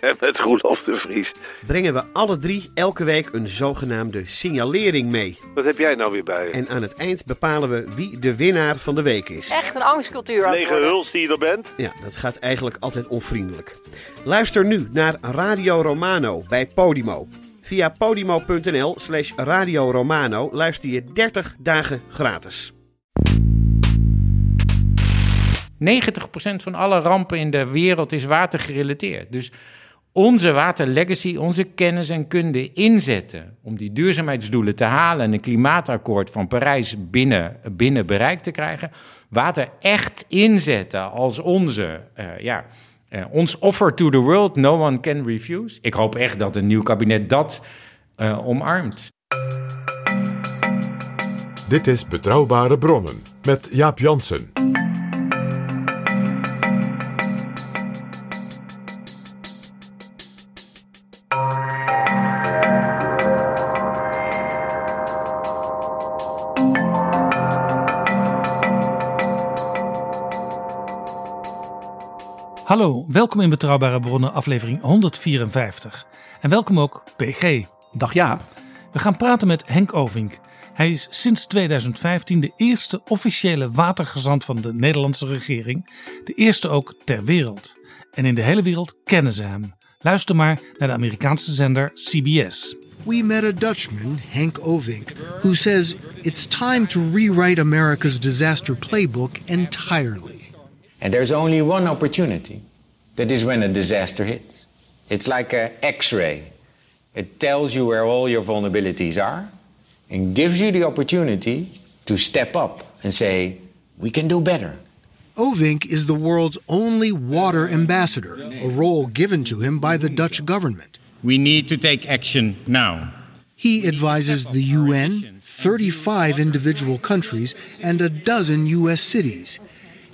En met Roelof de Vries. brengen we alle drie elke week een zogenaamde signalering mee. Wat heb jij nou weer bij je? En aan het eind bepalen we wie de winnaar van de week is. Echt een angstcultuur aan het Lege worden. huls die je er bent? Ja, dat gaat eigenlijk altijd onvriendelijk. Luister nu naar Radio Romano bij Podimo. Via podimo.nl slash Radio Romano luister je 30 dagen gratis. 90% van alle rampen in de wereld is watergerelateerd. Dus onze waterlegacy, onze kennis en kunde inzetten om die duurzaamheidsdoelen te halen en een klimaatakkoord van Parijs binnen, binnen bereik te krijgen. Water echt inzetten als onze, eh, ja, eh, ons offer to the world, no one can refuse. Ik hoop echt dat een nieuw kabinet dat eh, omarmt. Dit is Betrouwbare Bronnen met Jaap Jansen. Hallo, welkom in Betrouwbare Bronnen, aflevering 154. En welkom ook PG. Dag Jaap. We gaan praten met Henk Ovink. Hij is sinds 2015 de eerste officiële watergezant van de Nederlandse regering. De eerste ook ter wereld. En in de hele wereld kennen ze hem. Luister maar naar de Amerikaanse zender CBS. we met a Dutchman, Henk Ovink, who says it's time to rewrite America's disaster playbook entirely. And there's only one opportunity. That is when a disaster hits. It's like a X-ray. It tells you where all your vulnerabilities are and gives you the opportunity to step up and say, we can do better. Ovink is the world's only water ambassador, a role given to him by the Dutch government. We need to take action now. He advises the UN, 35 individual countries, and a dozen U.S. cities.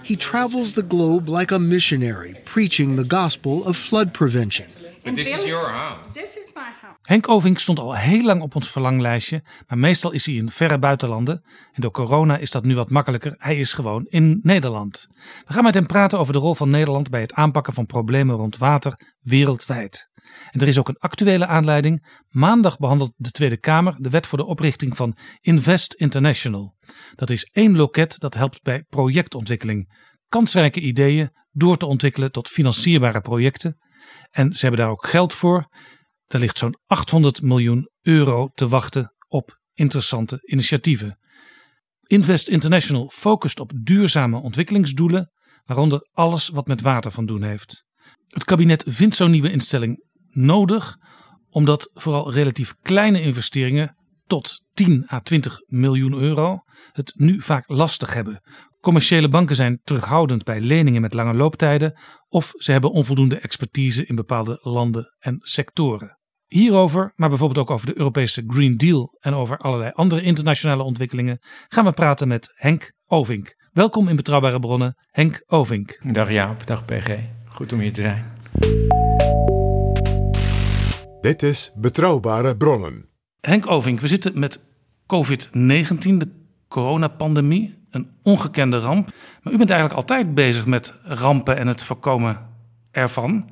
He travels the globe like a missionary, preaching the gospel of flood prevention. But this is your house. This is my house. Henk Ovink stond al heel lang op ons verlanglijstje, maar meestal is hij in verre buitenlanden. En door corona is dat nu wat makkelijker. Hij is gewoon in Nederland. We gaan met hem praten over de rol van Nederland bij het aanpakken van problemen rond water wereldwijd. En er is ook een actuele aanleiding. Maandag behandelt de Tweede Kamer de wet voor de oprichting van Invest International. Dat is één loket dat helpt bij projectontwikkeling. Kansrijke ideeën door te ontwikkelen tot financierbare projecten. En ze hebben daar ook geld voor. Er ligt zo'n 800 miljoen euro te wachten op interessante initiatieven. Invest International focust op duurzame ontwikkelingsdoelen, waaronder alles wat met water van doen heeft. Het kabinet vindt zo'n nieuwe instelling nodig, omdat vooral relatief kleine investeringen tot 10 à 20 miljoen euro het nu vaak lastig hebben. Commerciële banken zijn terughoudend bij leningen met lange looptijden of ze hebben onvoldoende expertise in bepaalde landen en sectoren. Hierover, maar bijvoorbeeld ook over de Europese Green Deal en over allerlei andere internationale ontwikkelingen, gaan we praten met Henk Ovink. Welkom in Betrouwbare Bronnen, Henk Ovink. Dag Jaap, dag PG. Goed om hier te zijn. Dit is Betrouwbare Bronnen. Henk Ovink, we zitten met COVID-19, de coronapandemie, een ongekende ramp. Maar u bent eigenlijk altijd bezig met rampen en het voorkomen ervan.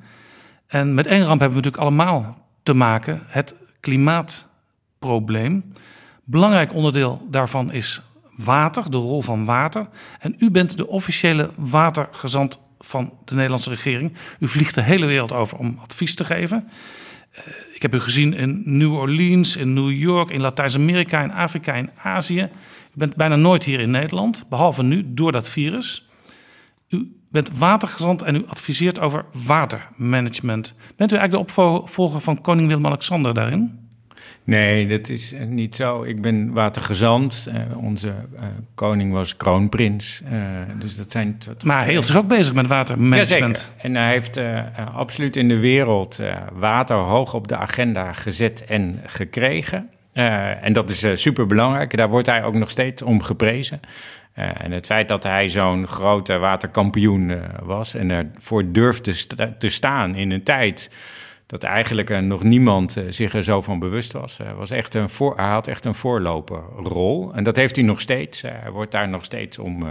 En met één ramp hebben we natuurlijk allemaal te maken, het klimaatprobleem. Belangrijk onderdeel daarvan is water, de rol van water. En u bent de officiële watergezant van de Nederlandse regering. U vliegt de hele wereld over om advies te geven. Uh, ik heb u gezien in New Orleans, in New York, in Latijns-Amerika, in Afrika, in Azië. U bent bijna nooit hier in Nederland, behalve nu door dat virus. U bent watergezant en u adviseert over watermanagement. Bent u eigenlijk de opvolger van koning Willem-Alexander daarin? Nee, dat is niet zo. Ik ben watergezant. Uh, onze uh, koning was kroonprins. Uh, dus dat zijn. Maar hij hield zich ook bezig met watermanagement. Jazeker. En hij heeft absoluut in de wereld water hoog op de agenda gezet en gekregen. en dat is super belangrijk. Daar wordt hij ook nog steeds om geprezen. en het feit dat hij zo'n grote waterkampioen was en ervoor durfde te staan in een tijd dat eigenlijk uh, nog niemand uh, zich er zo van bewust was. Uh, was echt een hij had echt een voorloperrol. En dat heeft hij nog steeds. hij wordt daar nog steeds om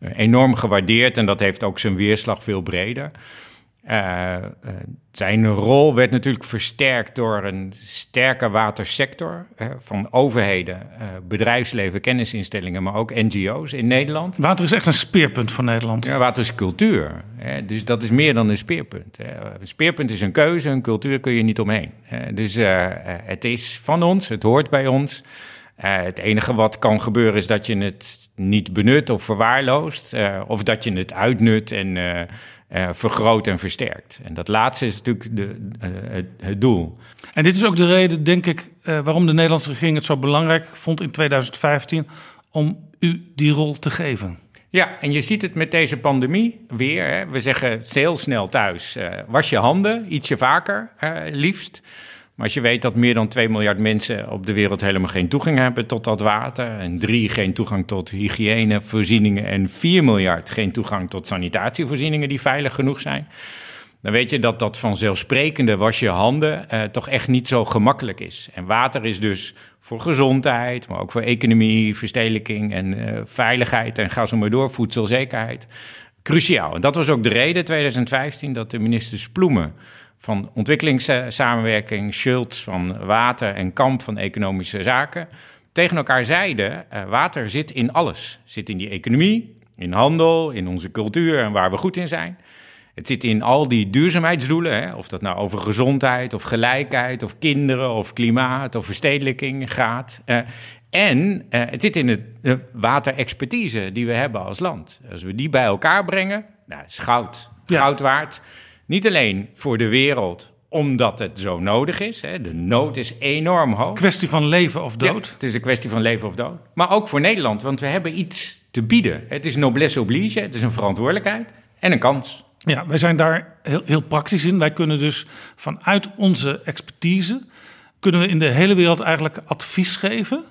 enorm gewaardeerd. En dat heeft ook zijn weerslag veel breder. Uh, zijn rol werd natuurlijk versterkt door een sterke watersector van overheden, uh, bedrijfsleven, kennisinstellingen, maar ook NGO's in Nederland. Water is echt een speerpunt voor Nederland. Ja, water is cultuur. Hè, dus dat is meer dan een speerpunt. Een speerpunt is een keuze, een cultuur kun je niet omheen. Dus het is van ons, het hoort bij ons. het enige wat kan gebeuren is dat je het niet benut of verwaarloost, of dat je het uitnut en uh, vergroot en versterkt. En dat laatste is natuurlijk de, uh, het, het, doel. En dit is ook de reden, denk ik, uh, waarom de Nederlandse regering het zo belangrijk vond in 2015 om u die rol te geven. Ja, en je ziet het met deze pandemie weer. Hè. We zeggen heel snel thuis: was je handen ietsje vaker, liefst. Maar als je weet dat meer dan 2 miljard mensen op de wereld helemaal geen toegang hebben tot dat water, en 3 geen toegang tot hygiënevoorzieningen en 4 miljard geen toegang tot sanitatievoorzieningen die veilig genoeg zijn, dan weet je dat dat vanzelfsprekende was je handen eh, toch echt niet zo gemakkelijk is. En water is dus voor gezondheid, maar ook voor economie, verstedelijking en uh, veiligheid en ga zo maar door, voedselzekerheid, cruciaal. En dat was ook de reden 2015 dat de minister Sploemen van ontwikkelingssamenwerking, Schultz van water en Kamp van economische zaken, tegen elkaar zeiden: uh, water zit in alles. Zit in die economie, in handel, in onze cultuur en waar we goed in zijn. Het zit in al die duurzaamheidsdoelen, hè, of dat nou over gezondheid of gelijkheid of kinderen of klimaat of verstedelijking gaat. Uh, en uh, het zit in de, de waterexpertise die we hebben als land. Als we die bij elkaar brengen, nou, is goud, goud waard. Niet alleen voor de wereld, omdat het zo nodig is. Hè. De nood is enorm hoog. Kwestie van leven of dood. Ja, het is een kwestie van leven of dood. Maar ook voor Nederland, want we hebben iets te bieden. Het is noblesse oblige, het is een verantwoordelijkheid en een kans. Ja, wij zijn daar heel, heel praktisch in. Wij kunnen dus vanuit onze expertise... kunnen we in de hele wereld eigenlijk advies geven...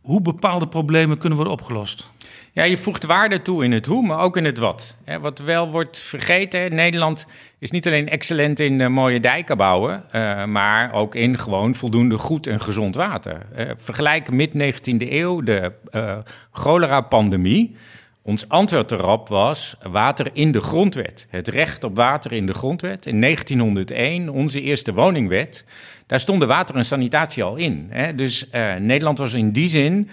hoe bepaalde problemen kunnen worden opgelost. Ja, je voegt waarde toe in het hoe, maar ook in het wat. Wat wel wordt vergeten, Nederland is niet alleen excellent in uh, mooie dijken bouwen, uh, maar ook in gewoon voldoende goed en gezond water. Uh, vergelijk mid-19e eeuw de cholera-pandemie. Ons antwoord erop was water in de grondwet. Het recht op water in de grondwet. In 1901, onze eerste woningwet, daar stonden water en sanitatie al in. Dus Nederland was in die zin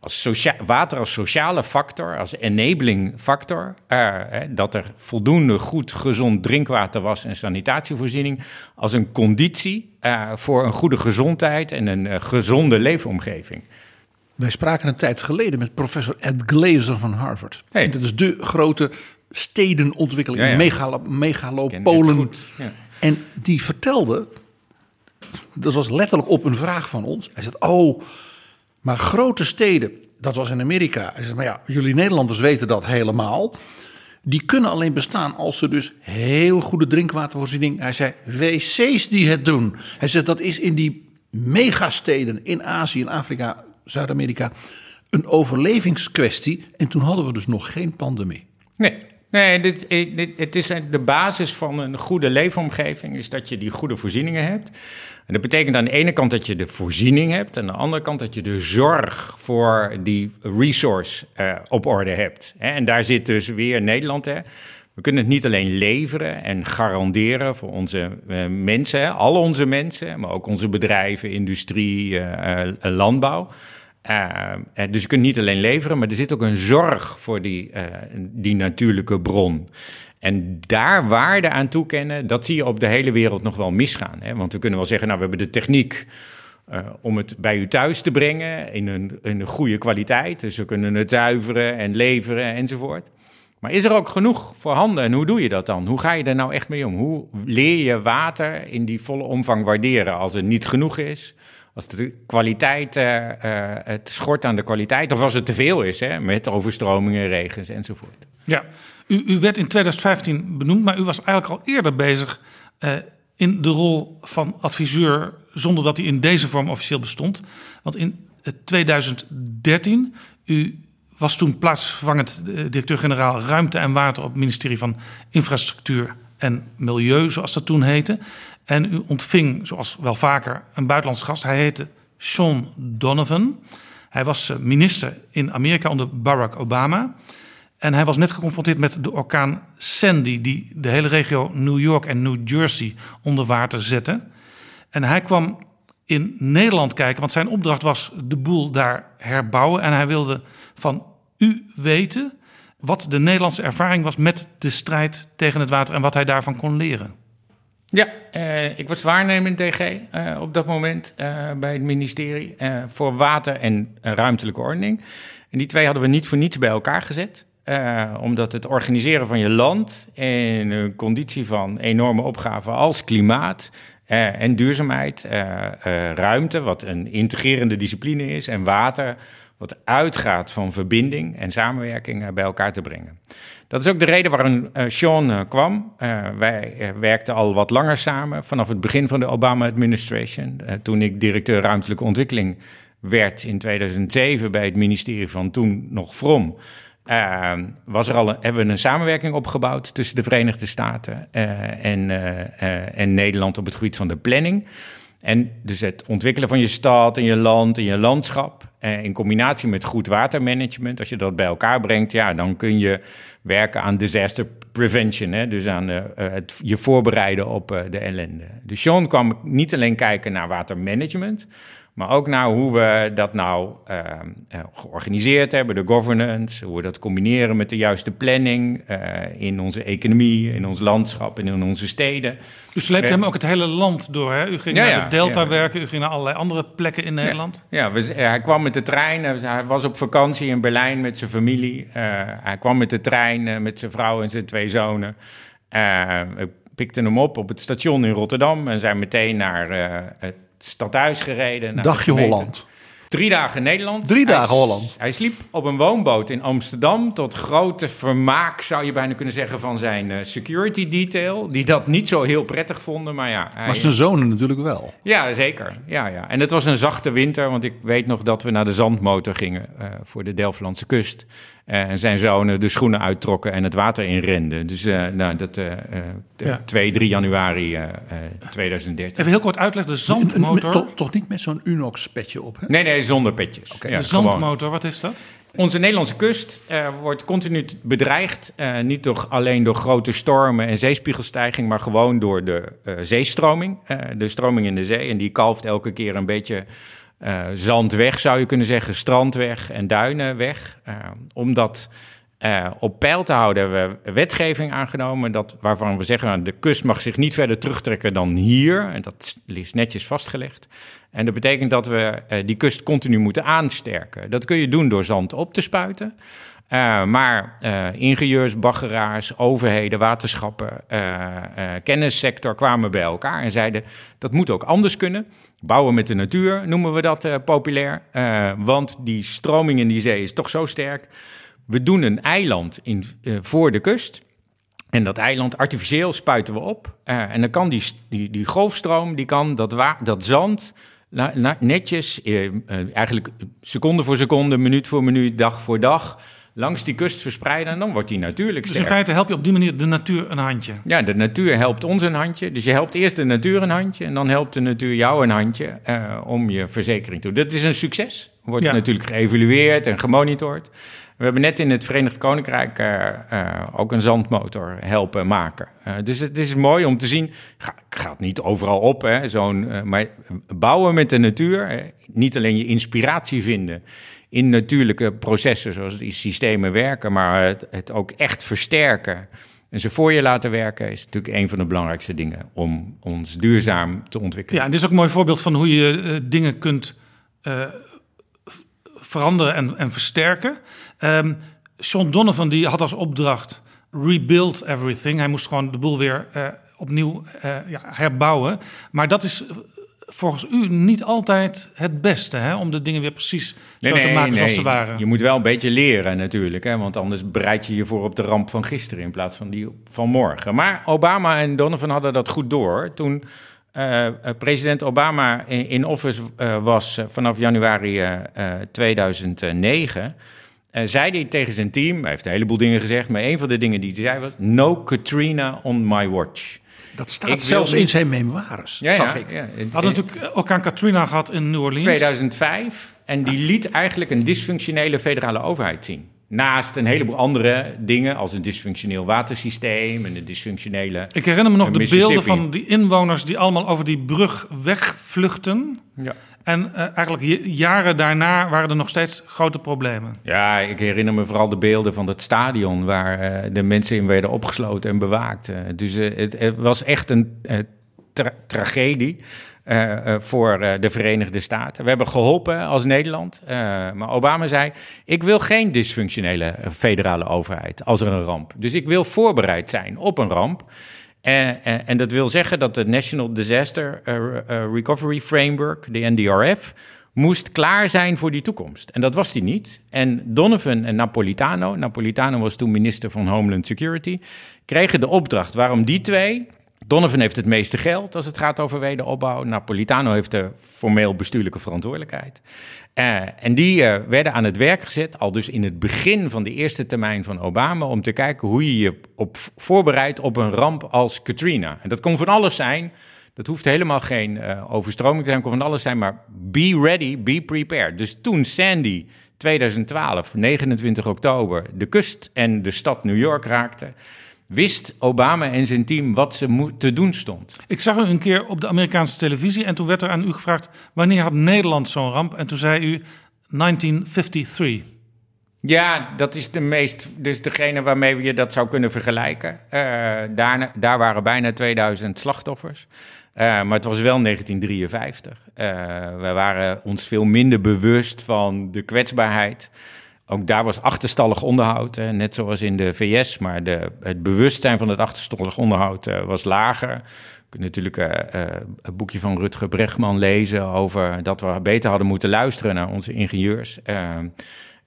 als water als sociale factor, als enabling factor, uh, dat er voldoende goed gezond drinkwater was en sanitatievoorziening, als een conditie uh, voor een goede gezondheid en een uh, gezonde leefomgeving. Wij spraken een tijd geleden met professor Ed Glazer van Harvard. Hey. Dat is de grote stedenontwikkeling, ja, ja. Megalo megalopolen. Ja. En die vertelde, dat was letterlijk op een vraag van ons. Hij zei, oh maar grote steden, dat was in Amerika. Hij zegt, maar ja, jullie Nederlanders weten dat helemaal. Die kunnen alleen bestaan als ze dus heel goede drinkwatervoorziening. Hij zei, wc's die het doen. Hij zegt, dat is in die megasteden in Azië, in Afrika, Zuid-Amerika een overlevingskwestie. En toen hadden we dus nog geen pandemie. Nee, Nee, dit, dit, het is de basis van een goede leefomgeving, is dat je die goede voorzieningen hebt. En dat betekent aan de ene kant dat je de voorziening hebt, en aan de andere kant dat je de zorg voor die resource uh, op orde hebt. En daar zit dus weer Nederland. Hè. We kunnen het niet alleen leveren en garanderen voor onze mensen, al onze mensen, maar ook onze bedrijven, industrie, landbouw. Uh, dus je kunt niet alleen leveren, maar er zit ook een zorg voor die, uh, die natuurlijke bron. En daar waarde aan toekennen, dat zie je op de hele wereld nog wel misgaan. Hè? Want we kunnen wel zeggen, nou, we hebben de techniek om het bij u thuis te brengen in een, in een goede kwaliteit. Dus we kunnen het zuiveren en leveren enzovoort. Maar is er ook genoeg voorhanden en hoe doe je dat dan? Hoe ga je er nou echt mee om? Hoe leer je water in die volle omvang waarderen als het niet genoeg is? Als de kwaliteit, het schort aan de kwaliteit, of als het te veel is, hè, met overstromingen, regens enzovoort. Ja, u, u werd in 2015 benoemd, maar u was eigenlijk al eerder bezig in de rol van adviseur, zonder dat hij in deze vorm officieel bestond. Want in 2013, u was toen plaatsvervangend eh, directeur-generaal Ruimte en Water op het ministerie van Infrastructuur en Milieu, zoals dat toen heette. En u ontving, zoals wel vaker, een buitenlandse gast. Hij heette Sean Donovan. Hij was eh, minister in Amerika onder Barack Obama. En hij was net geconfronteerd met de orkaan Sandy, die de hele regio New York en New Jersey onder water zette. En hij kwam in Nederland kijken, want zijn opdracht was de boel daar herbouwen. En hij wilde van u weten wat de Nederlandse ervaring was met de strijd tegen het water en wat hij daarvan kon leren. Ja, eh, ik was waarnemend DG eh, op dat moment eh, bij het ministerie voor water en ruimtelijke ordening. En die twee hadden we niet voor niets bij elkaar gezet. Omdat het organiseren van je land in een conditie van enorme opgaven als klimaat en duurzaamheid, ruimte, wat een integrerende discipline is, en water, wat uitgaat van verbinding en samenwerking bij elkaar te brengen. Dat is ook de reden waarom Sean kwam. wij werkten al wat langer samen, vanaf het begin van de Obama-administration. toen ik directeur ruimtelijke ontwikkeling werd in 2007 bij het ministerie van toen nog From. Uh, was er al een, hebben we een samenwerking opgebouwd tussen de Verenigde Staten en, en Nederland op het gebied van de planning. En dus het ontwikkelen van je stad en je land en je landschap. in combinatie met goed watermanagement. Als je dat bij elkaar brengt, ja, dan kun je werken aan disaster prevention. Hè? Dus aan het, je voorbereiden op de ellende. Dus Sean kwam niet alleen kijken naar watermanagement. Maar ook naar hoe we dat nou uh, georganiseerd hebben, de governance, hoe we dat combineren met de juiste planning uh, in onze economie, in ons landschap en in onze steden. U sleept hem ook het hele land door, hè? U ging ja, naar de Delta werken, u ging naar allerlei andere plekken in Nederland. Ja, we, hij kwam met de trein, hij was op vakantie in Berlijn met zijn familie. hij kwam met de trein met zijn vrouw en zijn twee zonen. ik pikte hem op op het station in Rotterdam en zijn meteen naar het stadhuis gereden. Dagje Holland. Drie dagen Nederland. Drie dagen Holland. Hij sliep op een woonboot in Amsterdam. Tot grote vermaak, zou je bijna kunnen zeggen, van zijn uh, security detail. Die dat niet zo heel prettig vonden. Maar ja. Hij, maar zijn zonen natuurlijk wel. Ja, zeker. Ja, ja. En het was een zachte winter. Want ik weet nog dat we naar de zandmotor gingen uh, voor de Delftlandse kust. Uh, en zijn zonen de schoenen uittrokken en het water inrenden. Dus uh, nou, dat uh, ja. 2, 3 januari 2013. Even heel kort uitleggen, de zandmotor... Toch, toch niet met zo'n Unox-petje op, hè? Nee, nee, zonder petjes. Okay. Ja, de zandmotor, gewoon. wat is dat? Onze Nederlandse kust wordt continu bedreigd. niet door, alleen door grote stormen en zeespiegelstijging... maar gewoon door de zeestroming. de stroming in de zee. En die kalft elke keer een beetje uh, zandweg, zou je kunnen zeggen, strandweg en duinenweg. Uh, om dat uh, op peil te houden hebben we wetgeving aangenomen... Dat, waarvan we zeggen, nou, de kust mag zich niet verder terugtrekken dan hier. En dat is netjes vastgelegd. En dat betekent dat we die kust continu moeten aansterken. Dat kun je doen door zand op te spuiten... Uh, maar uh, ingenieurs, baggeraars, overheden, waterschappen, uh, kennissector kwamen bij elkaar en zeiden dat moet ook anders kunnen. Bouwen met de natuur noemen we dat populair, want die stroming in die zee is toch zo sterk. We doen een eiland in, voor de kust. En dat eiland artificieel spuiten we op. en dan kan die, die, die golfstroom, die kan dat, dat zand netjes, eigenlijk seconde voor seconde, minuut voor minuut, dag voor dag langs die kust verspreiden en dan wordt die natuurlijk sterk. Dus in feite help je op die manier de natuur een handje? Ja, de natuur helpt ons een handje. Dus je helpt eerst de natuur een handje en dan helpt de natuur jou een handje uh, om je verzekering te doen. Dat is een succes. Wordt ja. natuurlijk geëvalueerd en gemonitord. We hebben net in het Verenigd Koninkrijk uh, uh, ook een zandmotor helpen maken. Uh, dus het is mooi om te zien. Ga, gaat niet overal op, hè, zo'n, maar bouwen met de natuur. niet alleen je inspiratie vinden in natuurlijke processen, zoals die systemen werken, maar het, het ook echt versterken en ze voor je laten werken is natuurlijk een van de belangrijkste dingen om ons duurzaam te ontwikkelen. Ja, en dit is ook een mooi voorbeeld van hoe je uh, dingen kunt uh, veranderen en, en versterken. Um, Sean Donovan die had als opdracht rebuild everything. Hij moest gewoon de boel weer uh, opnieuw ja, herbouwen. Maar dat is volgens u niet altijd het beste hè, om de dingen weer precies zo te maken zoals ze waren. Je moet wel een beetje leren natuurlijk, hè, want anders bereid je je voor op de ramp van gisteren in plaats van die van morgen. Maar Obama en Donovan hadden dat goed door. Toen uh, president Obama in, in office uh, was vanaf januari 2009 uh, zei hij tegen zijn team, hij heeft een heleboel dingen gezegd, maar een van de dingen die hij zei was: No Katrina on my watch. Dat staat zelfs in zijn memoires, ja, zag ik. Ja. Had natuurlijk ook aan Katrina gehad in New Orleans. 2005. En die liet eigenlijk een dysfunctionele federale overheid zien. Naast een heleboel andere dingen, als een dysfunctioneel watersysteem en een dysfunctionele. Ik herinner me nog de beelden van die inwoners die allemaal over die brug wegvluchten. Ja. En uh, eigenlijk jaren daarna waren er nog steeds grote problemen. Ja, ik herinner me vooral de beelden van het stadion waar uh, de mensen in werden opgesloten en bewaakt. Uh, dus het, was echt een tra tragedie. voor de Verenigde Staten. We hebben geholpen als Nederland. maar Obama zei: Ik wil geen dysfunctionele federale overheid als er een ramp. Dus ik wil voorbereid zijn op een ramp. En, en, dat wil zeggen dat de National Disaster uh, uh, Recovery Framework, de NDRF, moest klaar zijn voor die toekomst. En dat was die niet. En Donovan en Napolitano, Napolitano was toen minister van Homeland Security, kregen de opdracht waarom die twee. Donovan heeft het meeste geld als het gaat over wederopbouw. Napolitano heeft de formeel bestuurlijke verantwoordelijkheid. Uh, en die uh, werden aan het werk gezet, al dus in het begin van de eerste termijn van Obama, om te kijken hoe je je op voorbereidt op een ramp als Katrina. En dat kon van alles zijn. Dat hoeft helemaal geen uh, overstroming te zijn, kon van alles zijn, maar be ready, be prepared. Dus toen Sandy 2012, 29 oktober, de kust en de stad New York raakte, wist Obama en zijn team wat ze te doen stond. Ik zag u een keer op de Amerikaanse televisie en toen werd er aan u gevraagd... wanneer had Nederland zo'n ramp? En toen zei u 1953. Ja, dat is de meest, dus degene waarmee je dat zou kunnen vergelijken. Uh, daar, daar waren bijna 2000 slachtoffers. Uh, maar het was wel 1953. Uh, we waren ons veel minder bewust van de kwetsbaarheid ook daar was achterstallig onderhoud, hè, net zoals in de VS, maar de, het bewustzijn van het achterstallig onderhoud uh, was lager. Je kunt natuurlijk uh, uh, het boekje van Rutger Bregman lezen over dat we beter hadden moeten luisteren naar onze ingenieurs. en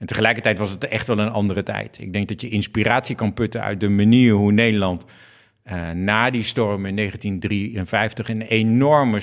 tegelijkertijd was het echt wel een andere tijd. Ik denk dat je inspiratie kan putten uit de manier hoe Nederland na die storm in 1953 een enorme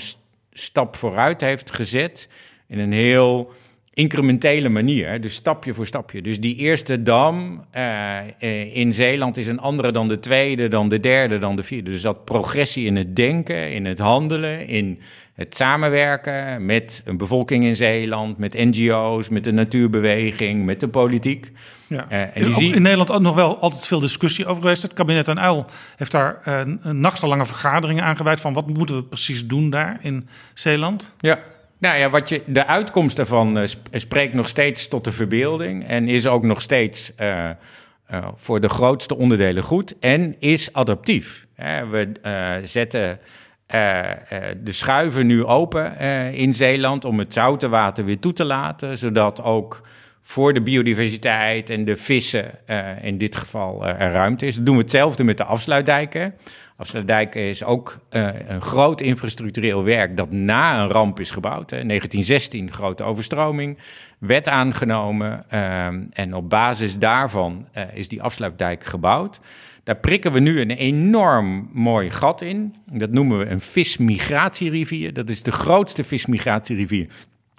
stap vooruit heeft gezet in een heel incrementele manier, dus stapje voor stapje. Dus die eerste dam uh, in Zeeland is een andere dan de tweede, dan de derde, dan de vierde. Dus dat progressie in het denken, in het handelen, in het samenwerken met een bevolking in Zeeland, met NGO's, met de natuurbeweging, met de politiek. Ja. Uh, en is in Nederland ook nog wel altijd veel discussie over geweest. Het kabinet en Uil heeft daar een nachtenlange vergaderingen aangeweid van wat moeten we precies doen daar in Zeeland. Ja. Nou ja, wat je, de uitkomst daarvan uh, spreekt nog steeds tot de verbeelding en is ook nog steeds uh, uh, voor de grootste onderdelen goed en is adaptief. we zetten de schuiven nu open in Zeeland om het zoute water weer toe te laten, zodat ook voor de biodiversiteit en de vissen in dit geval er ruimte is. Dan doen we hetzelfde met de afsluitdijken. Afsluitdijk is ook uh, een groot infrastructureel werk dat na een ramp is gebouwd. Hè. 1916, grote overstroming, wet aangenomen. Uh, en op basis daarvan uh, is die afsluitdijk gebouwd. Daar prikken we nu een enorm mooi gat in. Dat noemen we een vismigratierivier. Dat is de grootste vismigratierivier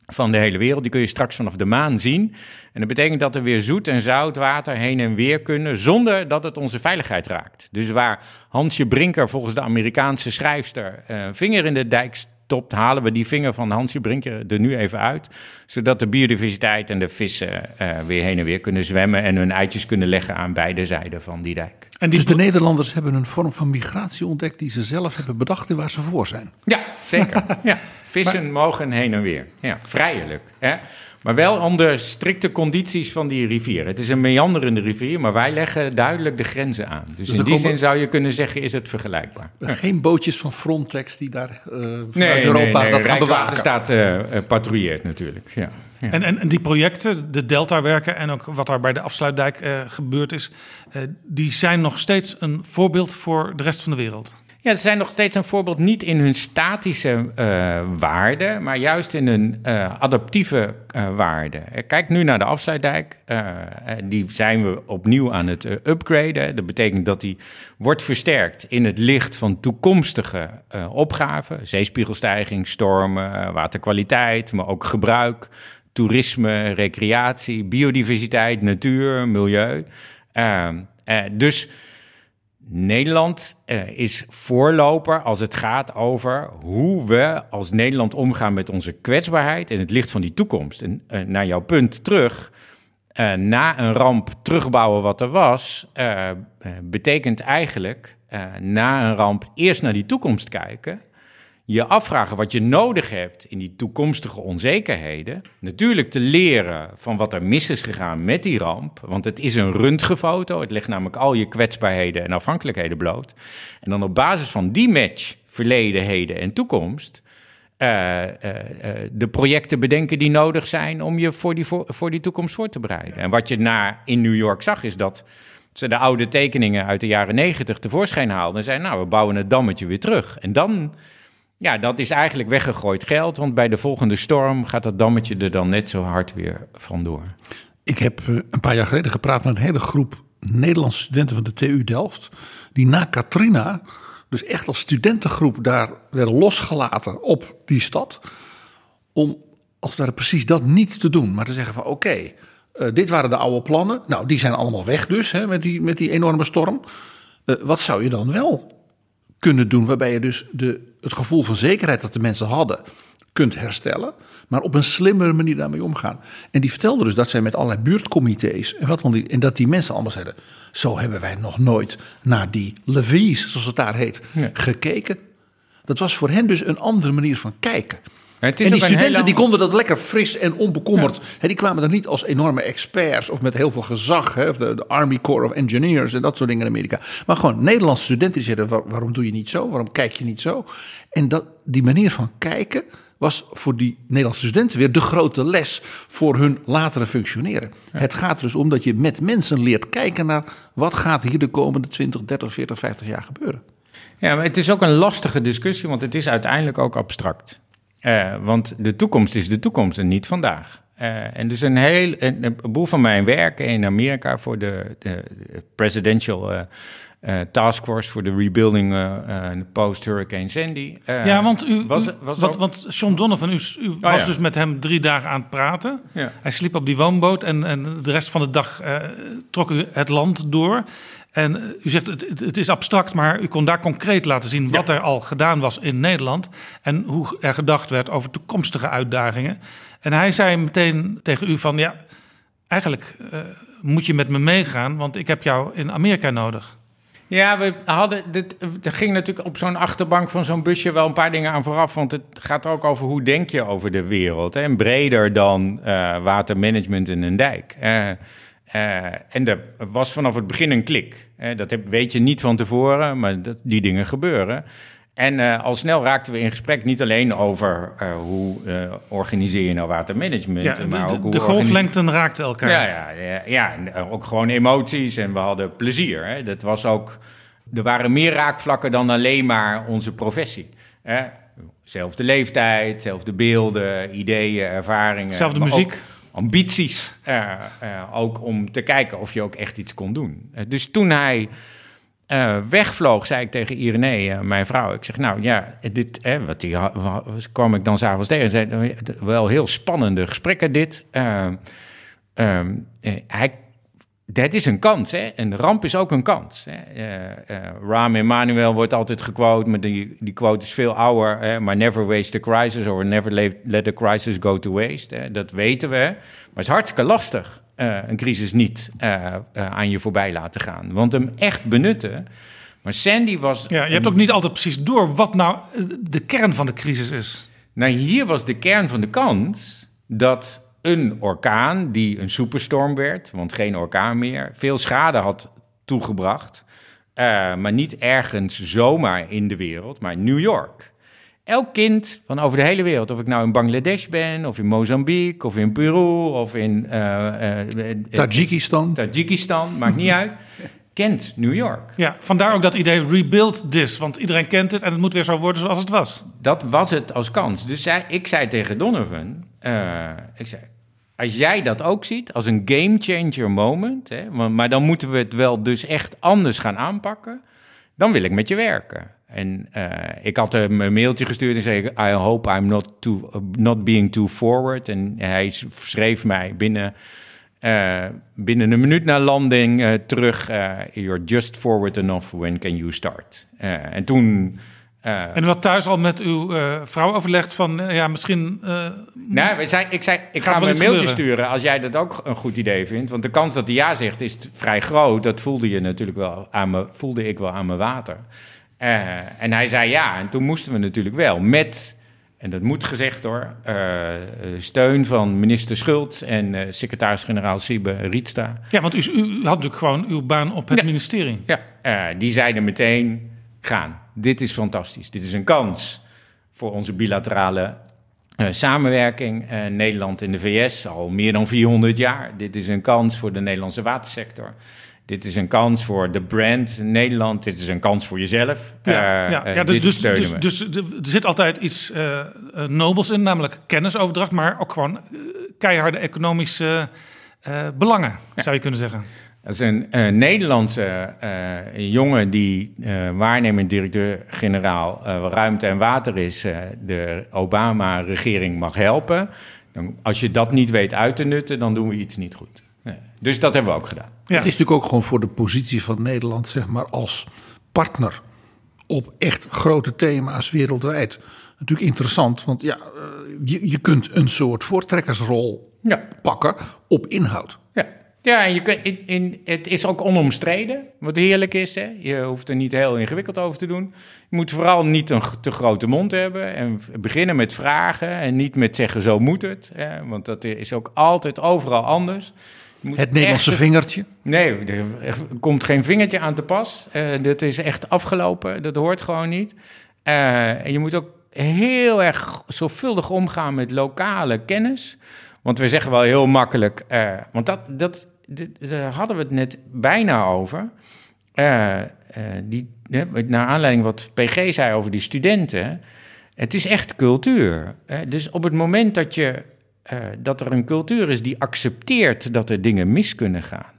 van de hele wereld. Die kun je straks vanaf de maan zien. En dat betekent dat er weer zoet en zout water heen en weer kunnen, zonder dat het onze veiligheid raakt. Dus waar Hansje Brinker, volgens de Amerikaanse schrijfster, uh, vinger in de dijk stopt, halen we die vinger van Hansje Brinker er nu even uit. Zodat de biodiversiteit en de vissen uh, weer heen en weer kunnen zwemmen en hun eitjes kunnen leggen aan beide zijden van die dijk. En dus de Nederlanders hebben een vorm van migratie ontdekt die ze zelf hebben bedacht en waar ze voor zijn. Ja, zeker. ja. Vissen mogen heen en weer. Ja, vrijelijk. Hè? Maar wel onder strikte condities van die rivier. Het is een meanderende rivier, maar wij leggen duidelijk de grenzen aan. Dus, dus in die zin zou je kunnen zeggen, is het vergelijkbaar. Geen bootjes van Frontex die daar uh, vanuit nee, Europa nee, nee, dat gaan bewaken? staat uh, patrouilleert natuurlijk, ja. ja. En, en, die projecten, de Delta-werken en ook wat daar bij de afsluitdijk uh, gebeurd is... die zijn nog steeds een voorbeeld voor de rest van de wereld. Ja, ze zijn nog steeds een voorbeeld niet in hun statische uh, waarde, maar juist in hun uh, adaptieve uh, waarde. Kijk nu naar de afsluitdijk. die zijn we opnieuw aan het upgraden. Dat betekent dat die wordt versterkt in het licht van toekomstige opgaven. Zeespiegelstijging, stormen, waterkwaliteit, maar ook gebruik, toerisme, recreatie, biodiversiteit, natuur, milieu. dus Nederland uh, is voorloper als het gaat over hoe we als Nederland omgaan met onze kwetsbaarheid in het licht van die toekomst. En uh, naar jouw punt terug, uh, na een ramp terugbouwen wat er was, betekent eigenlijk na een ramp eerst naar die toekomst kijken je afvragen wat je nodig hebt in die toekomstige onzekerheden. Natuurlijk te leren van wat er mis is gegaan met die ramp. Want het is een röntgenfoto. Het legt namelijk al je kwetsbaarheden en afhankelijkheden bloot. En dan op basis van die match, verleden, heden en toekomst. Uh, uh, uh, de projecten bedenken die nodig zijn om je voor die, voor, voor die toekomst voor te bereiden. En wat je na, in New York zag, is dat ze de oude tekeningen uit de jaren negentig tevoorschijn haalden. En zeiden, nou, we bouwen het dammetje weer terug. En dan ja, dat is eigenlijk weggegooid geld, want bij de volgende storm gaat dat dammetje er dan net zo hard weer vandoor. Ik heb eh, een paar jaar geleden gepraat met een hele groep Nederlandse studenten van de TU Delft, die na Katrina, dus echt als studentengroep, daar werden losgelaten op die stad, om als het precies dat niet te doen, maar te zeggen van oké, eh, dit waren de oude plannen, nou die zijn allemaal weg dus hè, met, die, met die enorme storm. Uh, wat zou je dan wel kunnen doen. Waarbij je dus de, het gevoel van zekerheid dat de mensen hadden kunt herstellen. Maar op een slimmere manier daarmee omgaan. En die vertelde dus dat zij met allerlei buurtcomité's. En, wat dan die, en dat die mensen allemaal zeiden. Zo hebben wij nog nooit naar die levies, zoals het daar heet, gekeken. Dat was voor hen dus een andere manier van kijken en die studenten die konden dat lekker fris en onbekommerd. die kwamen er niet als enorme experts of met heel veel gezag. of de, Army Corps of Engineers en dat soort dingen in Amerika. Maar gewoon Nederlandse studenten die zeiden: waarom doe je niet zo? Waarom kijk je niet zo? En dat, die manier van kijken was voor die Nederlandse studenten weer de grote les voor hun latere functioneren. Het gaat er dus om dat je met mensen leert kijken naar wat gaat hier de komende 20, 30, 40, 50 jaar gebeuren. Ja, maar het is ook een lastige discussie, want het is uiteindelijk ook abstract. Uh, want de toekomst is de toekomst en niet vandaag. Uh, en dus een heel een, een boel van mijn werk in Amerika voor de, de, Presidential uh, Task Force voor de Rebuilding Post-Hurricane Sandy. ja, want u, was, was wat, want John Donovan, u, u oh, was dus met hem drie dagen aan het praten. Ja. Hij sliep op die woonboot en, en de rest van de dag trok u het land door. En eh, u zegt het, het, is abstract, maar u kon daar concreet laten zien wat er al gedaan was in Nederland en hoe er gedacht werd over toekomstige uitdagingen. En hij zei meteen tegen u van ja, eigenlijk uh, moet je met me meegaan, want ik heb jou in Amerika nodig. Ja, we hadden. Dit, er ging natuurlijk op zo'n achterbank van zo'n busje wel een paar dingen aan vooraf. Want het gaat ook over hoe denk je over de wereld. Hè? En breder dan uh, watermanagement in een dijk. Uh, uh, en er was vanaf het begin een klik. Uh, dat heb, weet je niet van tevoren, maar dat, die dingen gebeuren. En uh, al snel raakten we in gesprek niet alleen over hoe organiseer je nou watermanagement. Ja, maar de, ook hoe de golflengten raakten elkaar. Ja, ja, ja, ja, en ook gewoon emoties en we hadden plezier. Hè. Dat was ook, er waren meer raakvlakken dan alleen maar onze professie. Hè. Zelfde leeftijd, zelfde beelden, ideeën, ervaringen. Zelfde muziek ambities. Ook om te kijken of je ook echt iets kon doen. Uh, dus toen hij wegvloog, zei ik tegen Irene, mijn vrouw. Ik zeg, nou ja, dit, wat die, kwam ik dan s'avonds tegen. Zei, wel heel spannende gesprekken dit. Um, hij dat is een kans. Hè? Een ramp is ook een kans. Hè? Uh, uh, Rahm Emanuel wordt altijd gequote, maar die, die quote is veel ouder. Hè? Maar never waste a crisis or never let the crisis go to waste. Hè? Dat weten we. Maar het is hartstikke lastig uh, een crisis niet aan je voorbij laten gaan. Want hem echt benutten. Maar Sandy was. Ja, je hebt ook niet altijd precies door wat nou de kern van de crisis is. Nou, hier was de kern van de kans dat een orkaan die een superstorm werd, want geen orkaan meer, veel schade had toegebracht. Uh, maar niet ergens zomaar in de wereld, maar New York. Elk kind van over de hele wereld, of ik nou in Bangladesh ben, of in Mozambique, of in Peru, of in uh, uh, Tajikistan. Tajikistan, maakt niet uit. kent New York. Ja, vandaar ook dat idee rebuild this, want iedereen kent het en het moet weer zo worden zoals het was. Dat was het als kans. Dus zij, ik zei tegen Donovan, uh, ik zei, als jij dat ook ziet als een game changer moment, hè, maar dan moeten we het wel dus echt anders gaan aanpakken, dan wil ik met je werken. En uh, ik had hem een mailtje gestuurd en zei: I hope I'm not, too, not being too forward. En hij schreef mij binnen uh, binnen een minuut na landing uh, terug. You're just forward enough. When can you start? en toen. En u had thuis al met uw vrouw overlegd van ja, misschien. nou, we zei, ik zei, ik ga hem een mailtje sturen als jij dat ook een goed idee vindt. Want de kans dat hij ja zegt is vrij groot. Dat voelde je natuurlijk wel aan me, voelde ik wel aan mijn water. en hij zei ja. En toen moesten we natuurlijk wel met en dat moet gezegd hoor, steun van minister Schultz en secretaris-generaal Siebe Rietsta. Ja, want u, u, had natuurlijk gewoon uw baan op het ministerie. Ja, die zeiden meteen, gaan, dit is fantastisch. Dit is een kans voor onze bilaterale samenwerking. Nederland en de VS al meer dan 400 jaar. Dit is een kans voor de Nederlandse watersector. Dit is een kans voor de brand Nederland. Dit is een kans voor jezelf. Ja, ja, ja dus, dus, dus, dus, er zit altijd iets uh, nobels in, namelijk kennisoverdracht, maar ook gewoon keiharde economische belangen, zou je kunnen zeggen. Dat is een Nederlandse jongen die waarnemend directeur-generaal ruimte en water is, de Obama-regering mag helpen. Dan, als je dat niet weet uit te nutten, dan doen we iets niet goed. Dus dat hebben we ook gedaan. Ja. Het is natuurlijk ook gewoon voor de positie van Nederland, zeg maar, als partner op echt grote thema's wereldwijd. Natuurlijk interessant, want ja, eh, je, je kunt een soort voortrekkersrol ja. pakken op inhoud. Ja, je kunt, in, in, het is ook onomstreden, wat heerlijk is. Hè? Je hoeft er niet heel ingewikkeld over te doen. Je moet vooral niet een te grote mond hebben en beginnen met vragen en niet met zeggen zo moet het. Hè? Want dat is ook altijd overal anders het Nederlandse vingertje? Nee, er komt geen vingertje aan te pas. Uh, dat is echt afgelopen. Dat hoort gewoon niet. Uh, je moet ook heel erg zorgvuldig omgaan met lokale kennis. Want we zeggen wel heel makkelijk. Uh, want dat, dat, daar hadden we het net bijna over. die, naar aanleiding wat PG zei over die studenten. Het is echt cultuur. dus op het moment dat je uh, dat er een cultuur is die accepteert dat er dingen mis kunnen gaan.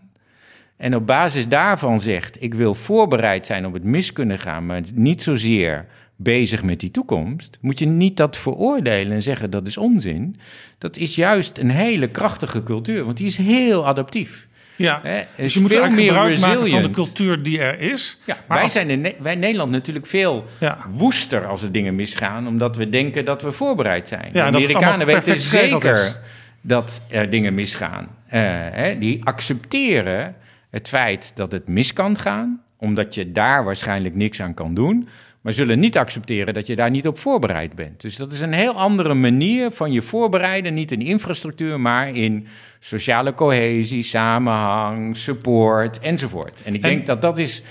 En op basis daarvan zegt: ik wil voorbereid zijn op het mis kunnen gaan, maar niet zozeer bezig met die toekomst. Moet je niet dat veroordelen en zeggen dat is onzin. Dat is juist een hele krachtige cultuur, want die is heel adaptief. Ja, dus je moet veel meer gebruik maken van de cultuur die er is. Ja, wij zijn in wij Nederland natuurlijk veel woester als er dingen misgaan, omdat we denken dat we voorbereid zijn. Ja, de Amerikanen weten zeker dat er dingen misgaan. Uh, hè, die accepteren het feit dat het mis kan gaan, omdat je daar waarschijnlijk niks aan kan doen maar zullen niet accepteren dat je daar niet op voorbereid bent. Dus dat is een heel andere manier van je voorbereiden, niet in infrastructuur, maar in sociale cohesie, samenhang, support enzovoort. En ik denk dat dat is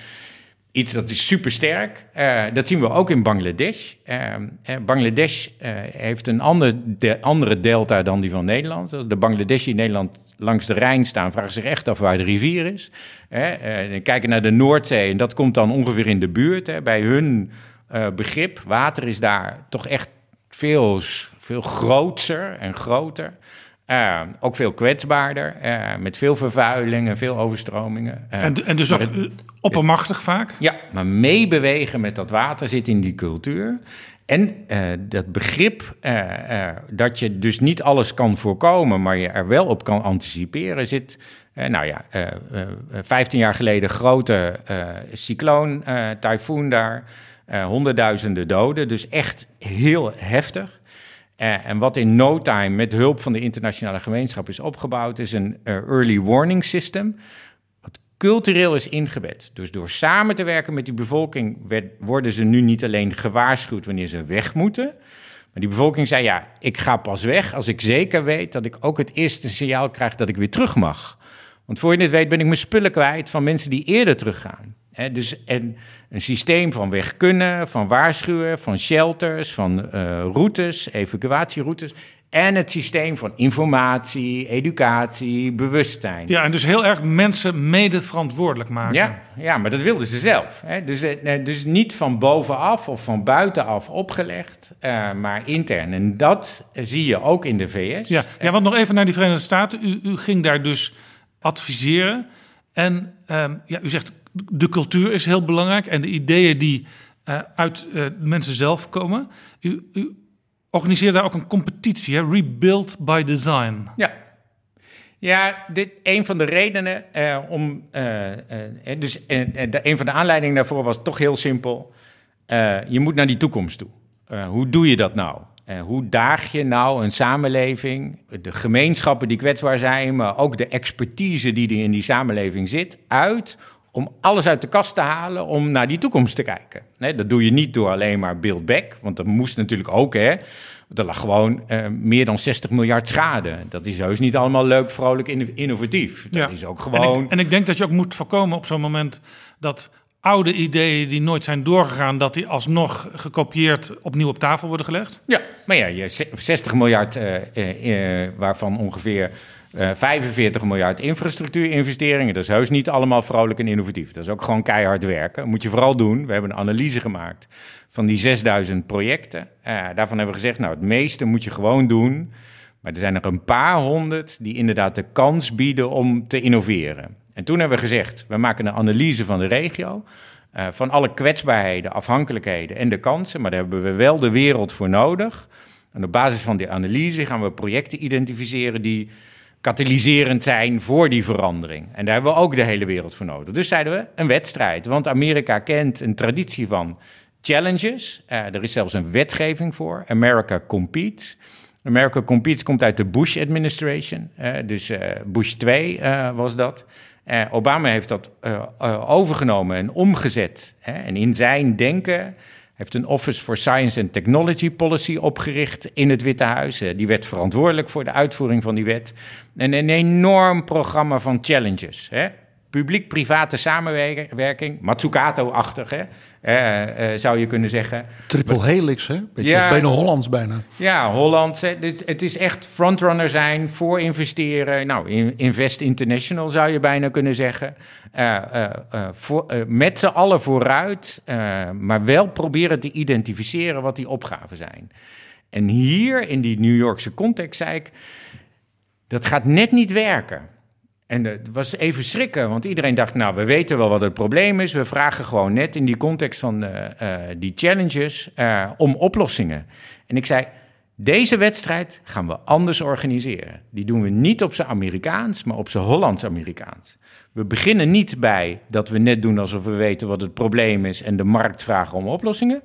iets dat is supersterk. Uh, dat zien we ook in Bangladesh. Uh, Bangladesh heeft een ander de, andere delta dan die van Nederland. Als de Bangladeshi in Nederland langs de Rijn staan, vragen zich echt af waar de rivier is. kijken naar de Noordzee en dat komt dan ongeveer in de buurt. Bij hun begrip, water is daar toch echt veel, veel groter en groter. Uh, ook veel kwetsbaarder, uh, met veel vervuiling en veel overstromingen. Uh, en, en, dus ook het, oppermachtig vaak? Ja, maar meebewegen met dat water zit in die cultuur. En dat begrip dat je dus niet alles kan voorkomen, maar je er wel op kan anticiperen, zit. nou ja, 15 jaar geleden grote cycloon, tyfoon daar, honderdduizenden doden, dus echt heel heftig. Uh, en wat in no time met hulp van de internationale gemeenschap is opgebouwd, is een uh, early warning system. Wat cultureel is ingebed. Dus door samen te werken met die bevolking worden ze nu niet alleen gewaarschuwd wanneer ze weg moeten. Maar die bevolking zei: Ja, ik ga pas weg als ik zeker weet dat ik ook het eerste signaal krijg dat ik weer terug mag. Want voor je het weet ben ik mijn spullen kwijt van mensen die eerder teruggaan dus en een systeem van weg kunnen, van waarschuwen, van shelters, van uh, routes, evacuatieroutes. En het systeem van informatie, educatie, bewustzijn. Ja, en dus heel erg mensen mede verantwoordelijk maken. Ja, ja maar dat wilden ze zelf. Hè? Dus, eh, dus niet van bovenaf of van buitenaf opgelegd, uh, maar intern. En dat zie je ook in de VS. Ja, ja want nog even naar die Verenigde Staten. U, u ging daar dus adviseren. En um, ja, u zegt de cultuur is heel belangrijk en de ideeën die uh, uit uh, mensen zelf komen. U, u organiseert daar ook een competitie, hè? Rebuild by Design. Ja. Ja, dit, een van de redenen uh, om. dus de, een van de aanleidingen daarvoor was toch heel simpel. je moet naar die toekomst toe. hoe doe je dat nou? hoe daag je nou een samenleving, de gemeenschappen die kwetsbaar zijn, maar ook de expertise die er in die samenleving zit, uit om alles uit de kast te halen om naar die toekomst te kijken. Nee, dat doe je niet door alleen maar build back, want dat moest natuurlijk ook, hè. Er lag gewoon uh, meer dan 60 miljard schade. Dat is heus niet allemaal leuk, vrolijk, innovatief. Dat ja. is ook gewoon... En ik, en ik denk dat je ook moet voorkomen op zo'n moment dat oude ideeën die nooit zijn doorgegaan, dat die alsnog gekopieerd opnieuw op tafel worden gelegd? Ja, maar ja, je 60 miljard, uh, uh, waarvan ongeveer 45 miljard infrastructuurinvesteringen. Dat is heus niet allemaal vrolijk en innovatief. Dat is ook gewoon keihard werken. Dat moet je vooral doen. We hebben een analyse gemaakt van die 6000 projecten. daarvan hebben we gezegd, nou, het meeste moet je gewoon doen. Maar er zijn er een paar honderd die inderdaad de kans bieden om te innoveren. En toen hebben we gezegd, we maken een analyse van de regio. Uh, van alle kwetsbaarheden, afhankelijkheden en de kansen. Maar daar hebben we wel de wereld voor nodig. En op basis van die analyse gaan we projecten identificeren die katalyserend zijn voor die verandering. En daar hebben we ook de hele wereld voor nodig. Dus zeiden we een wedstrijd. Want Amerika kent een traditie van challenges. Uh, er is zelfs een wetgeving voor. America Competes. America Competes komt uit de Bush administration. Uh, dus uh, Bush 2 was dat. Obama heeft dat overgenomen en omgezet. en in zijn denken heeft een Office for Science and Technology Policy opgericht in het Witte Huis. Die werd verantwoordelijk voor de uitvoering van die wet. En een enorm programma van challenges. Publiek-private samenwerking, Matsukato-achtig, uh, zou je kunnen zeggen. Triple helix, hè? Beetje ja, bijna Hollands bijna. Ja, Hollands. Dus het is echt frontrunner zijn, voor investeren. Nou, Invest International zou je bijna kunnen zeggen. Uh, voor, met z'n allen vooruit, maar wel proberen te identificeren wat die opgaven zijn. En hier in die New Yorkse context zei ik, dat gaat net niet werken. En het was even schrikken, want iedereen dacht, nou, we weten wel wat het probleem is. We vragen gewoon net in die context van uh, uh, die challenges om oplossingen. En ik zei, deze wedstrijd gaan we anders organiseren. Die doen we niet op zijn Amerikaans, maar op zijn Hollands-Amerikaans. We beginnen niet bij dat we net doen alsof we weten wat het probleem is en de markt vragen om oplossingen.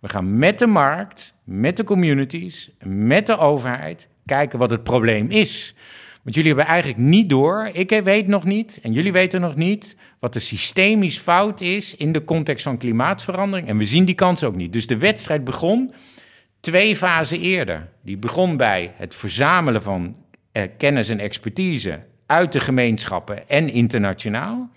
We gaan met de markt, met de communities, met de overheid kijken wat het probleem is. Want jullie hebben eigenlijk niet door, ik weet nog niet en jullie weten nog niet, wat de systemisch fout is in de context van klimaatverandering. En we zien die kans ook niet. Dus de wedstrijd begon twee fasen eerder. Die begon bij het verzamelen van eh, kennis en expertise uit de gemeenschappen en internationaal.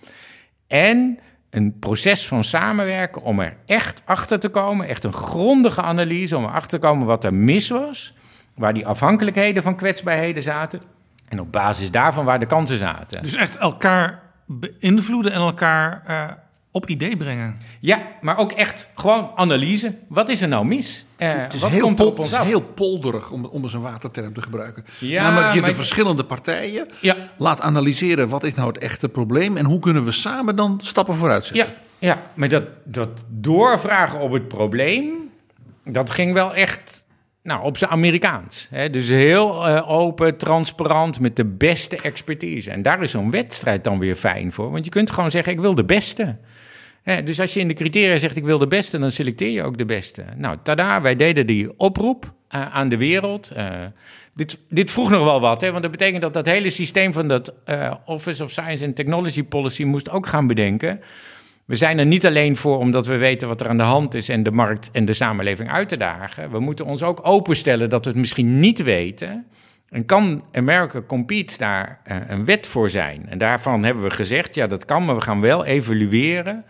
En een proces van samenwerken om er echt achter te komen, echt een grondige analyse om erachter te komen wat er mis was, waar die afhankelijkheden van kwetsbaarheden zaten en op basis daarvan waar de kansen zaten. Dus echt elkaar beïnvloeden en elkaar uh, op idee brengen. Ja, maar ook echt gewoon analyse. Wat is er nou mis? Uh, het is, wat heel, komt op ons het is heel polderig, om, om eens een waterterm te gebruiken. Ja, Namelijk je de verschillende partijen ja. laat analyseren... wat is nou het echte probleem... en hoe kunnen we samen dan stappen vooruit zetten. Ja, ja maar dat, dat doorvragen op het probleem... dat ging wel echt nou, op zijn Amerikaans. Hè? Dus heel uh, open, transparant, met de beste expertise. En daar is zo'n wedstrijd dan weer fijn voor. Want je kunt gewoon zeggen, ik wil de beste. Hè? Dus als je in de criteria zegt, ik wil de beste, dan selecteer je ook de beste. Nou, tada, wij deden die oproep uh, aan de wereld. Uh, dit, dit, vroeg nog wel wat, hè? want dat betekent dat dat hele systeem van dat Office of Science and Technology Policy moest ook gaan bedenken we zijn er niet alleen voor omdat we weten wat er aan de hand is en de markt en de samenleving uit te dagen. We moeten ons ook openstellen dat we het misschien niet weten. En kan America Compete daar uh, een wet voor zijn? En daarvan hebben we gezegd, ja dat kan, maar we gaan wel evalueren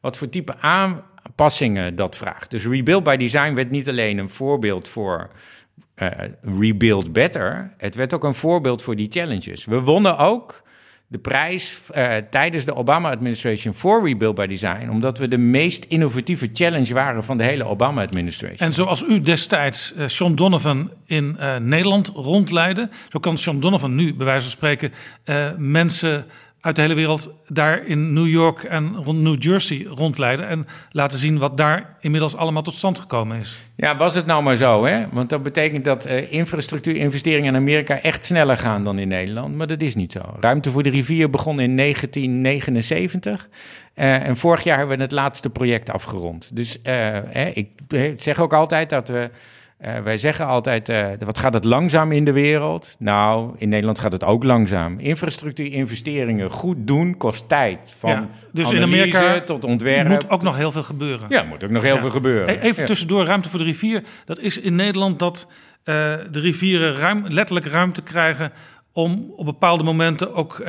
wat voor type aanpassingen dat vraagt. Dus Rebuild by Design werd niet alleen een voorbeeld voor Rebuild Better. Het werd ook een voorbeeld voor die challenges. We wonnen ook de prijs uh, tijdens de Obama-administration voor Rebuild by Design, omdat we de meest innovatieve challenge waren van de hele Obama-administration. En zoals u destijds uh, Sean Donovan in uh, Nederland rondleidde, zo kan Sean Donovan nu, bij wijze van spreken, mensen uit de hele wereld daar in New York en rond New Jersey rondleiden en laten zien wat daar inmiddels allemaal tot stand gekomen is. Ja, was het nou maar zo, hè? Want dat betekent dat uh, infrastructuurinvesteringen in Amerika echt sneller gaan dan in Nederland, maar dat is niet zo. Ruimte voor de rivier begon in 1979 uh, en vorig jaar hebben we het laatste project afgerond. Dus hè, ik zeg ook altijd dat we uh, wij zeggen altijd, uh, wat gaat het langzaam in de wereld? Nou, in Nederland gaat het ook langzaam. Infrastructuurinvesteringen goed doen kost tijd. Van ja, dus in Amerika tot ontwerp. moet ook nog heel veel gebeuren. Ja, moet ook nog heel veel gebeuren. Even tussendoor, ruimte voor de rivier. Dat is in Nederland dat uh, de rivieren ruim, letterlijk ruimte krijgen... om op bepaalde momenten ook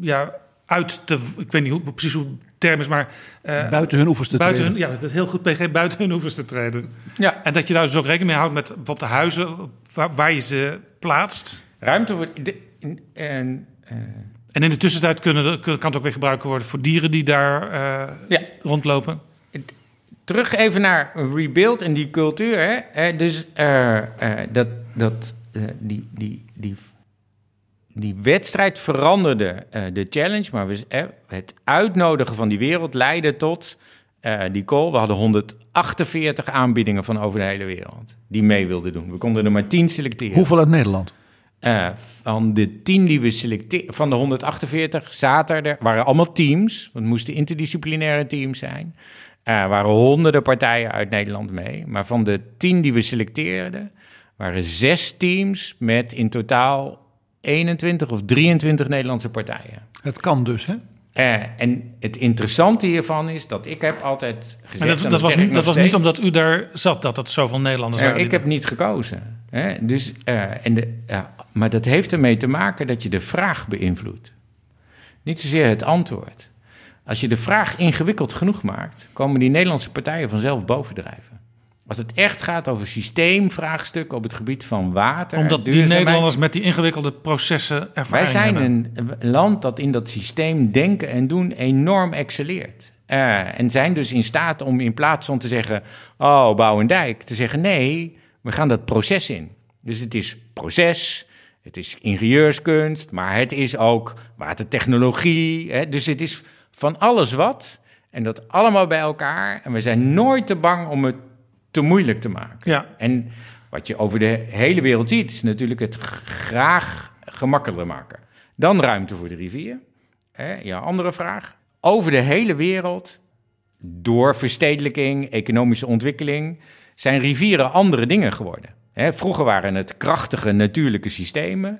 ja, uit te... Ik weet niet hoe, precies hoe term is, maar... Uh, buiten hun oevers te buiten treden. Hun, ja, dat is heel goed, PG, buiten hun oevers te treden. Ja. En dat je daar dus ook rekening mee houdt met bijvoorbeeld de huizen waar, waar je ze plaatst. Ruimte voor... De, en, uh, en in de tussentijd kunnen, kan het ook weer gebruikt worden voor dieren die daar uh, ja. rondlopen. Terug even naar Rebuild en die cultuur. Hè? Dus dat, dat, die, die, die die wedstrijd veranderde uh, de challenge, maar we, uh, het uitnodigen van die wereld leidde tot uh, die call. We hadden 148 aanbiedingen van over de hele wereld die mee wilden doen. We konden er maar 10 selecteren. Hoeveel uit Nederland? van de 10 die we selecteerden, van de 148 zaten er, waren allemaal teams, want het moesten interdisciplinaire teams zijn. Er waren honderden partijen uit Nederland mee. Maar van de 10 die we selecteerden, waren zes teams met in totaal 21 of 23 Nederlandse partijen. Het kan dus, hè? Uh, en het interessante hiervan is dat ik heb altijd gezegd... dat, dat, was, niet, dat was niet omdat u daar zat, dat het zoveel Nederlanders uh, waren? Ik heb niet gekozen. Hè? Dus, uh, en de, maar dat heeft ermee te maken dat je de vraag beïnvloedt. Niet zozeer het antwoord. Als je de vraag ingewikkeld genoeg maakt... komen die Nederlandse partijen vanzelf bovendrijven. Als het echt gaat over systeemvraagstukken op het gebied van water. Omdat die Nederlanders met die ingewikkelde processen ervaring Wij zijn hebben. een land dat in dat systeem denken en doen enorm excelleert. Uh, en zijn dus in staat om in plaats van te zeggen: Oh, bouw een dijk, te zeggen: Nee, we gaan dat proces in. Dus het is proces, het is ingenieurskunst, maar het is ook watertechnologie. Hè? Dus het is van alles wat. En dat allemaal bij elkaar. En we zijn nooit te bang om het te moeilijk te maken. Ja. En wat je over de hele wereld ziet, is natuurlijk het graag gemakkelijker maken. Dan ruimte voor de rivier. Hè, ja, andere vraag. Over de hele wereld, door verstedelijking, economische ontwikkeling, zijn rivieren andere dingen geworden. Hè, vroeger waren het krachtige natuurlijke systemen.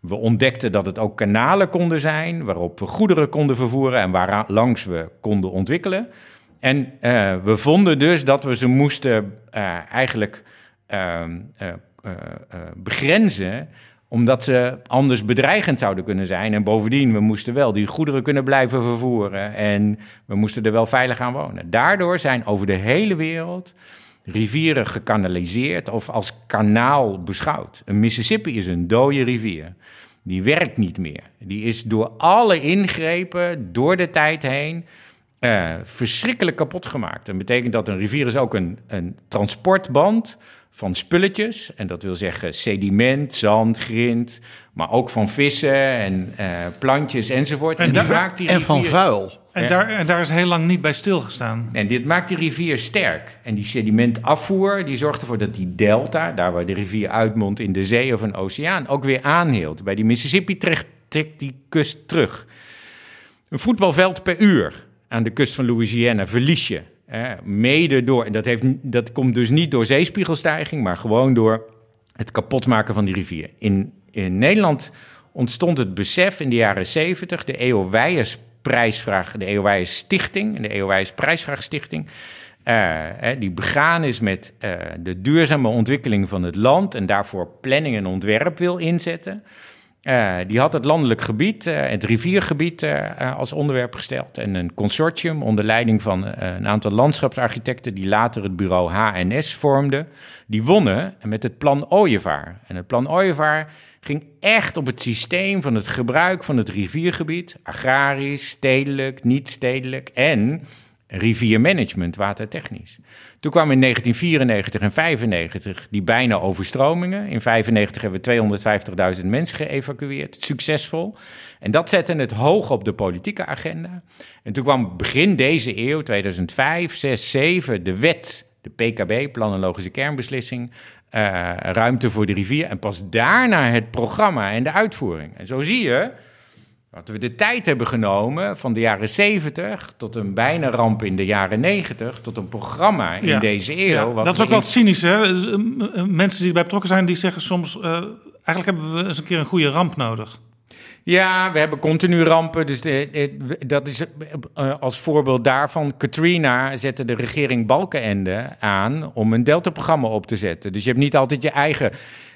We ontdekten dat het ook kanalen konden zijn waarop we goederen konden vervoeren en waar langs we konden ontwikkelen. En uh, we vonden dus dat we ze moesten uh, eigenlijk uh, begrenzen, omdat ze anders bedreigend zouden kunnen zijn. En bovendien, we moesten wel die goederen kunnen blijven vervoeren en we moesten er wel veilig aan wonen. Daardoor zijn over de hele wereld rivieren gekanaliseerd of als kanaal beschouwd. Een Mississippi is een dode rivier. Die werkt niet meer. Die is door alle ingrepen door de tijd heen uh, verschrikkelijk kapot gemaakt. Dat betekent dat een rivier is ook een, een transportband van spulletjes. En dat wil zeggen sediment, zand, grind, maar ook van vissen en uh, plantjes enzovoort. En, en, daar, maakt die rivier, en van vuil. En, daar, en daar is heel lang niet bij stilgestaan. En dit maakt die rivier sterk. En die sedimentafvoer die zorgt ervoor dat die delta, daar waar de rivier uitmondt in de zee of een oceaan, ook weer aanhield. Bij die Mississippi trekt, trekt die kust terug. Een voetbalveld per uur aan de kust van Louisiana verlies je. Hè, mede door, en dat, heeft, dat komt dus niet door zeespiegelstijging, maar gewoon door het kapotmaken van die rivier. In, in Nederland ontstond het besef in de jaren 70, de EO Weijers prijsvraag, de EO Weijers Stichting, de EO Weijers prijsvraagstichting, uh, die begaan is met uh, de duurzame ontwikkeling van het land en daarvoor planning en ontwerp wil inzetten. Uh, die had het landelijk gebied, uh, het riviergebied, uh, als onderwerp gesteld. En een consortium onder leiding van een aantal landschapsarchitecten, die later het bureau HNS vormden, die wonnen met het plan Ooievaar. En het plan Ooievaar ging echt op het systeem van het gebruik van het riviergebied, agrarisch, stedelijk, niet stedelijk en riviermanagement, watertechnisch. Toen kwamen in 1994 en 95 die bijna overstromingen. In 95 hebben we 250.000 mensen geëvacueerd, succesvol. En dat zette het hoog op de politieke agenda. En toen kwam begin deze eeuw, 2005, 6, 7, de wet, de PKB, Planologische Kernbeslissing, uh, ruimte voor de rivier. En pas daarna het programma en de uitvoering. En zo zie je dat we de tijd hebben genomen van de jaren 70 tot een bijna ramp in de jaren 90 tot een programma in deze eeuw. Ja, dat is ook wel cynisch, hè? Eh, mensen die erbij betrokken zijn, die zeggen soms: uh, eigenlijk hebben we eens een keer een goede ramp nodig. Ja, we hebben continu rampen. Dus dat is eh, als voorbeeld daarvan. Katrina zette de regering Balkenende aan om een Delta-programma op te zetten. Dus je hebt niet altijd je eigen.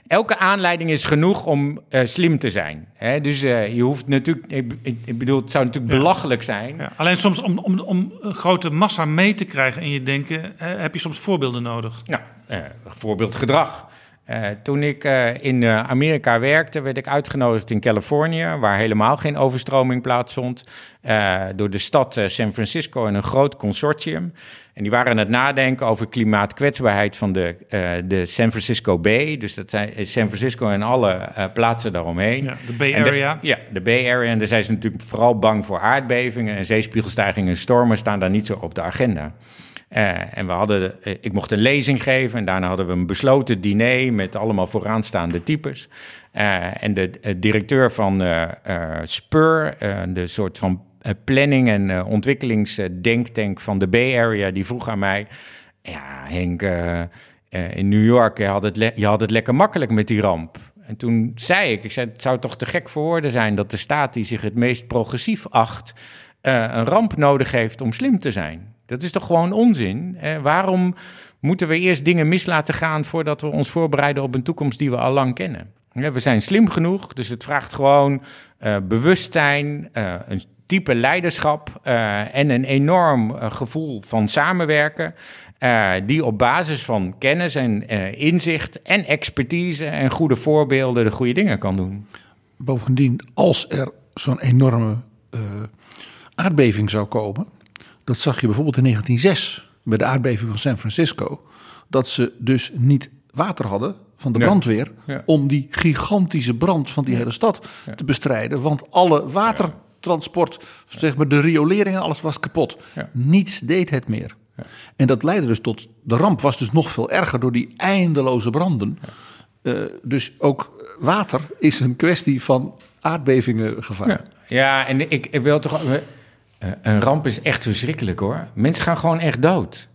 Elke aanleiding is genoeg om uh, slim te zijn. Hè? Dus uh, je hoeft natuurlijk. Ik, ik, bedoel, het zou natuurlijk belachelijk zijn. Ja. Alleen soms om, om, om een grote massa mee te krijgen in je denken, heb je soms voorbeelden nodig. Ja, voorbeeld gedrag. Uh, toen ik uh, in uh, Amerika werkte, werd ik uitgenodigd in Californië, waar helemaal geen overstroming plaatsvond, door de stad San Francisco en een groot consortium. En die waren aan het nadenken over klimaatkwetsbaarheid van de, de San Francisco Bay. Dus dat zijn San Francisco en alle plaatsen daaromheen. Ja, de Bay Area. ja, de Bay Area. En daar zijn ze natuurlijk vooral bang voor aardbevingen en zeespiegelstijgingen en stormen staan daar niet zo op de agenda. Uh, en we hadden, uh, ik mocht een lezing geven en daarna hadden we een besloten diner met allemaal vooraanstaande types. Uh, en de directeur van Spur, de soort van planning- en ontwikkelingsdenktank van de Bay Area, die vroeg aan mij: Ja, Henk, in New York je had, het je had het lekker makkelijk met die ramp. En toen zei ik: ik zei, Het zou toch te gek voor woorden zijn dat de staat die zich het meest progressief acht, een ramp nodig heeft om slim te zijn. Dat is toch gewoon onzin? Eh, waarom moeten we eerst dingen mis laten gaan voordat we ons voorbereiden op een toekomst die we al lang kennen? we zijn slim genoeg, dus het vraagt gewoon uh, bewustzijn, uh, een type leiderschap uh, en een enorm gevoel van samenwerken. die op basis van kennis en inzicht en expertise en goede voorbeelden de goede dingen kan doen. Bovendien, als er zo'n enorme aardbeving zou komen, dat zag je bijvoorbeeld in 1906 bij de aardbeving van San Francisco. Dat ze dus niet water hadden van de brandweer om die gigantische brand van die hele stad te bestrijden. Want alle watertransport, zeg maar de rioleringen, alles was kapot. Niets deed het meer. En dat leidde dus tot, de ramp was dus nog veel erger door die eindeloze branden. Uh, dus ook water is een kwestie van aardbevingen gevaar. Ja, en ik, ik wil toch uh, een ramp is echt verschrikkelijk hoor. Mensen gaan gewoon echt dood.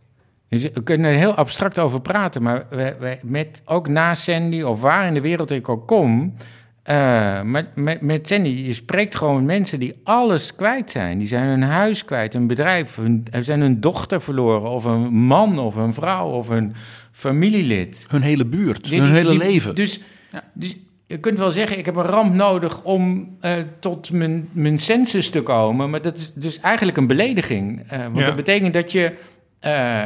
Dus we kunnen er heel abstract over praten, maar we, met, ook na Sandy of waar in de wereld ik ook kom, uh, met, met, met Sandy, je spreekt gewoon met mensen die alles kwijt zijn. Die zijn hun huis kwijt, hun bedrijf, hun, zijn hun dochter verloren, of een man of een vrouw of een familielid. Hun hele buurt, hun hele leven. Dus, ja. dus je kunt wel zeggen, ik heb een ramp nodig om uh, tot mijn, mijn sensus te komen. Maar dat is dus eigenlijk een belediging. Uh, want ja. dat betekent dat je, uh,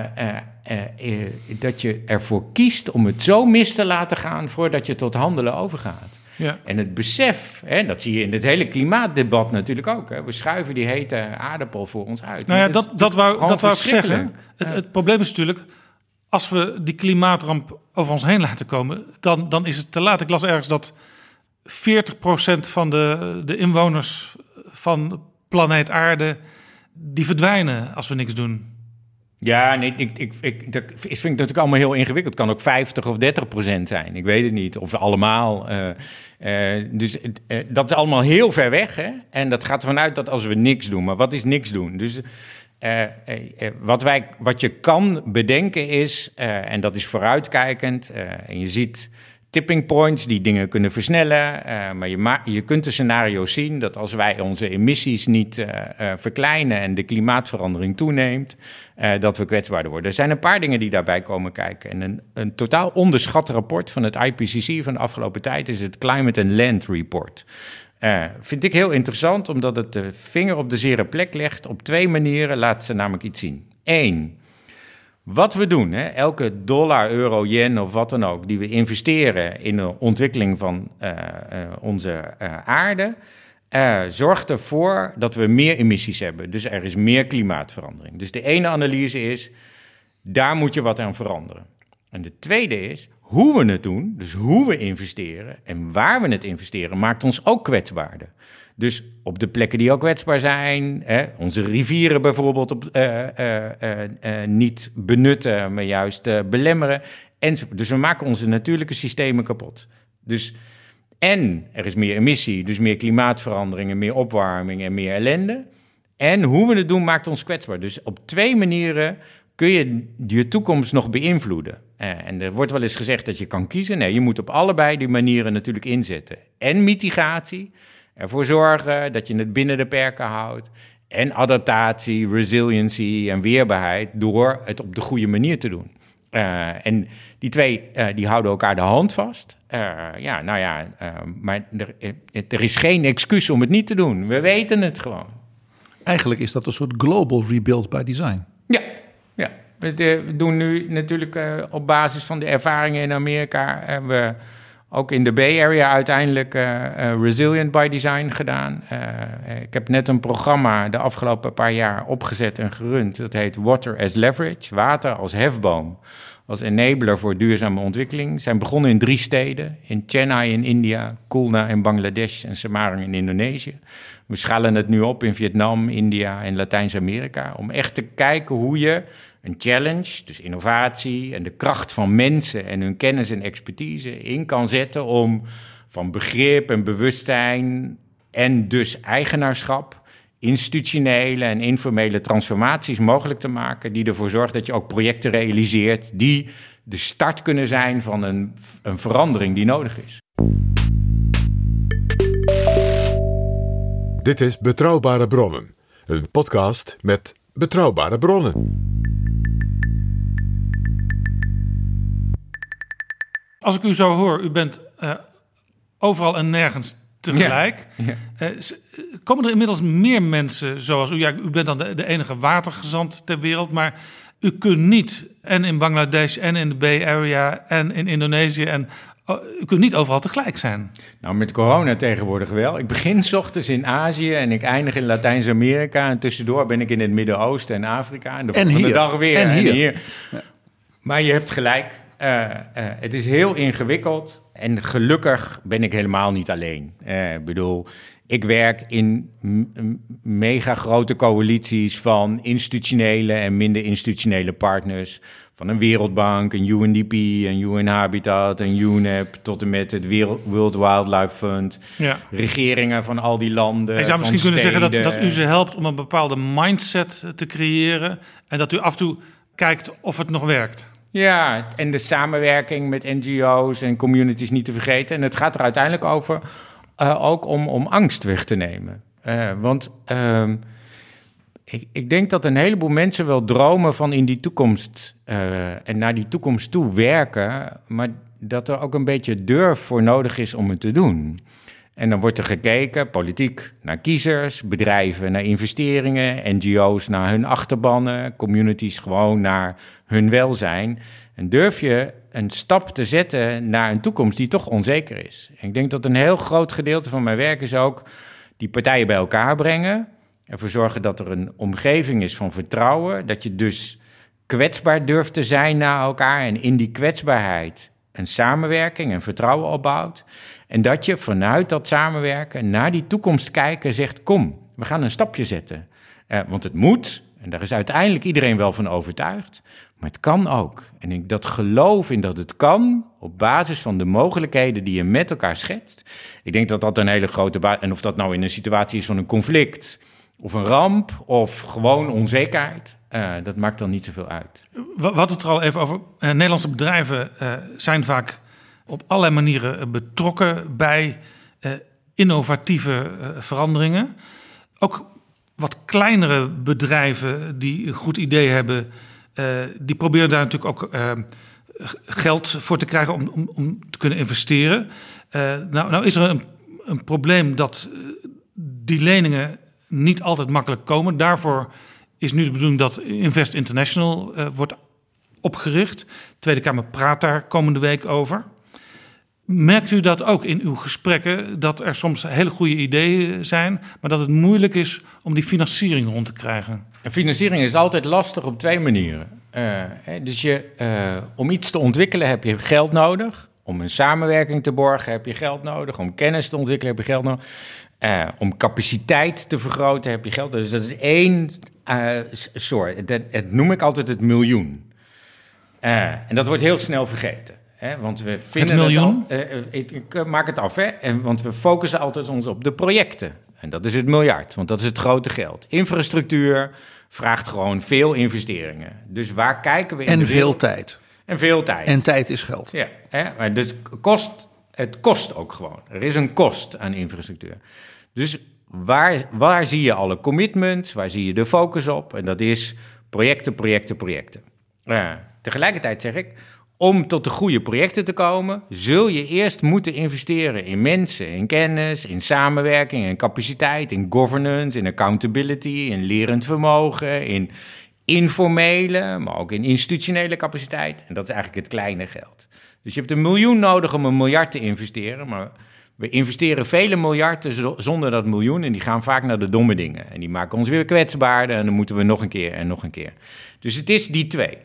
dat je ervoor kiest om het zo mis te laten gaan voordat je tot handelen overgaat. Ja. En het besef, hè, dat zie je in het hele klimaatdebat natuurlijk ook. Hè. We schuiven die hete aardappel voor ons uit. Nou ja, dat, dat, dat, wou, dat wou ik zeggen. Het, het probleem is natuurlijk als we die klimaatramp over ons heen laten komen, dan, dan is het te laat. Ik las ergens dat 40% van de, de inwoners van planeet Aarde, die verdwijnen als we niks doen. Ja, nee, ik, ik, ik, dat vind ik natuurlijk allemaal heel ingewikkeld. Het kan ook 50 of 30 procent zijn. Ik weet het niet. Of allemaal. Uh, uh, dus uh, dat is allemaal heel ver weg. Hè? En dat gaat vanuit dat als we niks doen. Maar wat is niks doen? Dus uh, uh, wat, wij, wat je kan bedenken is, en dat is vooruitkijkend, en je ziet tipping points die dingen kunnen versnellen. Maar je, je kunt de scenario's zien dat als wij onze emissies niet verkleinen en de klimaatverandering toeneemt, dat we kwetsbaarder worden. Er zijn een paar dingen die daarbij komen kijken. En een, een totaal onderschat rapport van het IPCC van de afgelopen tijd is het Climate and Land Report. Vind ik heel interessant, omdat het de vinger op de zere plek legt. Op twee manieren laat ze namelijk iets zien. Eén, wat we doen, hè, elke dollar, euro, yen of wat dan ook, die we investeren in de ontwikkeling van uh, uh, onze aarde, zorgt ervoor dat we meer emissies hebben. Dus er is meer klimaatverandering. Dus de ene analyse is, daar moet je wat aan veranderen. En de tweede is, hoe we het doen, dus hoe we investeren en waar we het investeren, maakt ons ook kwetsbaarder. Dus op de plekken die ook kwetsbaar zijn, hè, onze rivieren bijvoorbeeld op, uh, uh, niet benutten, maar juist belemmeren. En, dus we maken onze natuurlijke systemen kapot. Dus, en er is meer emissie, dus meer klimaatveranderingen, meer opwarming en meer ellende. En hoe we het doen maakt ons kwetsbaar. Dus op twee manieren kun je je toekomst nog beïnvloeden. en er wordt wel eens gezegd dat je kan kiezen. Nee, je moet op allebei die manieren natuurlijk inzetten. En mitigatie ervoor zorgen dat je het binnen de perken houdt. En adaptatie, resiliency en weerbaarheid door het op de goede manier te doen. Uh, en die twee uh, die houden elkaar de hand vast. Uh, ja, nou ja, maar er, er, is geen excuus om het niet te doen. We weten het gewoon. Eigenlijk is dat een soort global rebuild by design. Ja, ja. We, doen nu natuurlijk op basis van de ervaringen in Amerika. we ook in de Bay Area uiteindelijk uh, uh, Resilient by Design gedaan. Ik heb net een programma de afgelopen paar jaar opgezet en gerund. Dat heet Water as Leverage, water als hefboom, als enabler voor duurzame ontwikkeling. Zijn begonnen in drie steden, in Chennai in India, Kulna in Bangladesh en Semarang in Indonesië. We schalen het nu op in Vietnam, India en Latijns-Amerika, om echt te kijken hoe je een challenge, dus innovatie en de kracht van mensen en hun kennis en expertise in kan zetten om van begrip en bewustzijn en dus eigenaarschap institutionele en informele transformaties mogelijk te maken, die ervoor zorgen dat je ook projecten realiseert die de start kunnen zijn van een, een verandering die nodig is. Dit is Betrouwbare Bronnen, een podcast met betrouwbare bronnen. Als ik u zo hoor, u bent uh, overal en nergens tegelijk. Ja. Ja. Uh, komen er inmiddels meer mensen zoals u? Ja, u bent dan de, de, enige watergezant ter wereld, maar u kunt niet en in Bangladesh en in de Bay Area en in Indonesië en oh, u kunt niet overal tegelijk zijn. Nou, met corona tegenwoordig wel. Ik begin s ochtends in Azië en ik eindig in Latijns-Amerika. En tussendoor ben ik in het Midden-Oosten en Afrika. En de volgende dag weer. En hier. En hier. Maar je hebt gelijk. Uh, uh, het is heel ingewikkeld en gelukkig ben ik helemaal niet alleen. Uh, ik bedoel, ik werk in mega grote coalities van institutionele en minder institutionele partners. Van een Wereldbank, een UNDP, een UN Habitat, een UNEP, tot en met het World Wildlife Fund. Ja. Regeringen van al die landen. Je zou misschien kunnen zeggen dat, dat u ze helpt om een bepaalde mindset te creëren. En dat u af en toe kijkt of het nog werkt. Ja, en de samenwerking met NGO's en communities niet te vergeten. En het gaat er uiteindelijk over uh, ook om, om angst weg te nemen. Uh, want uh, ik, ik, denk dat een heleboel mensen wel dromen van in die toekomst uh, en naar die toekomst toe werken, maar dat er ook een beetje durf voor nodig is om het te doen. En dan wordt er gekeken, politiek, naar kiezers, bedrijven naar investeringen, NGO's naar hun achterbannen, communities gewoon naar hun welzijn. En durf je een stap te zetten naar een toekomst die toch onzeker is. En ik denk dat een heel groot gedeelte van mijn werk is ook die partijen bij elkaar brengen. Ervoor zorgen dat er een omgeving is van vertrouwen. Dat je dus kwetsbaar durft te zijn naar elkaar. En in die kwetsbaarheid een samenwerking en vertrouwen opbouwt. En dat je vanuit dat samenwerken naar die toekomst kijken zegt: kom, we gaan een stapje zetten. Eh, want het moet, en daar is uiteindelijk iedereen wel van overtuigd. Maar het kan ook. En ik dat geloof in dat het kan, op basis van de mogelijkheden die je met elkaar schetst. Ik denk dat dat een hele grote basis En of dat nou in een situatie is van een conflict, of een ramp, of gewoon onzekerheid. Uh, dat maakt dan niet zoveel uit. Hadden het er al even over. Uh, Nederlandse bedrijven uh, zijn vaak op allerlei manieren betrokken bij innovatieve veranderingen. Ook wat kleinere bedrijven die een goed idee hebben, die proberen daar natuurlijk ook geld voor te krijgen om, om, om te kunnen investeren. nou, nou is er een, een probleem dat die leningen niet altijd makkelijk komen. Daarvoor is nu de bedoeling dat Invest International wordt opgericht. De Tweede Kamer praat daar komende week over. Merkt u dat ook in uw gesprekken, dat er soms hele goede ideeën zijn, maar dat het moeilijk is om die financiering rond te krijgen? financiering is altijd lastig op twee manieren. Uh, dus je, uh, om iets te ontwikkelen heb je geld nodig. Om een samenwerking te borgen heb je geld nodig. Om kennis te ontwikkelen heb je geld nodig. Uh, om capaciteit te vergroten heb je geld. Dus dat is één soort. Dat, dat, noem ik altijd het miljoen. En dat wordt heel snel vergeten. Hè? Want we vinden het miljoen? ik, ik, maak het af, hè? En, want we focussen altijd ons op de projecten. En dat is het miljard, want dat is het grote geld. Infrastructuur vraagt gewoon veel investeringen. Dus waar kijken we in En veel tijd. En veel tijd. En tijd is geld. Ja, hè? dus kost, het kost ook gewoon. Er is een kost aan infrastructuur. Dus waar, waar zie je alle commitments? Waar zie je de focus op? En dat is projecten, projecten, projecten. Uh, tegelijkertijd zeg ik, om tot de goede projecten te komen, zul je eerst moeten investeren in mensen, in kennis, in samenwerking, in capaciteit, in governance, in accountability, in lerend vermogen, in informele, maar ook in institutionele capaciteit. En dat is eigenlijk het kleine geld. Dus je hebt een miljoen nodig om een miljard te investeren, maar we investeren vele miljarden zonder dat miljoen en die gaan vaak naar de domme dingen. En die maken ons weer kwetsbaarder en dan moeten we nog een keer en nog een keer. Dus het is die twee.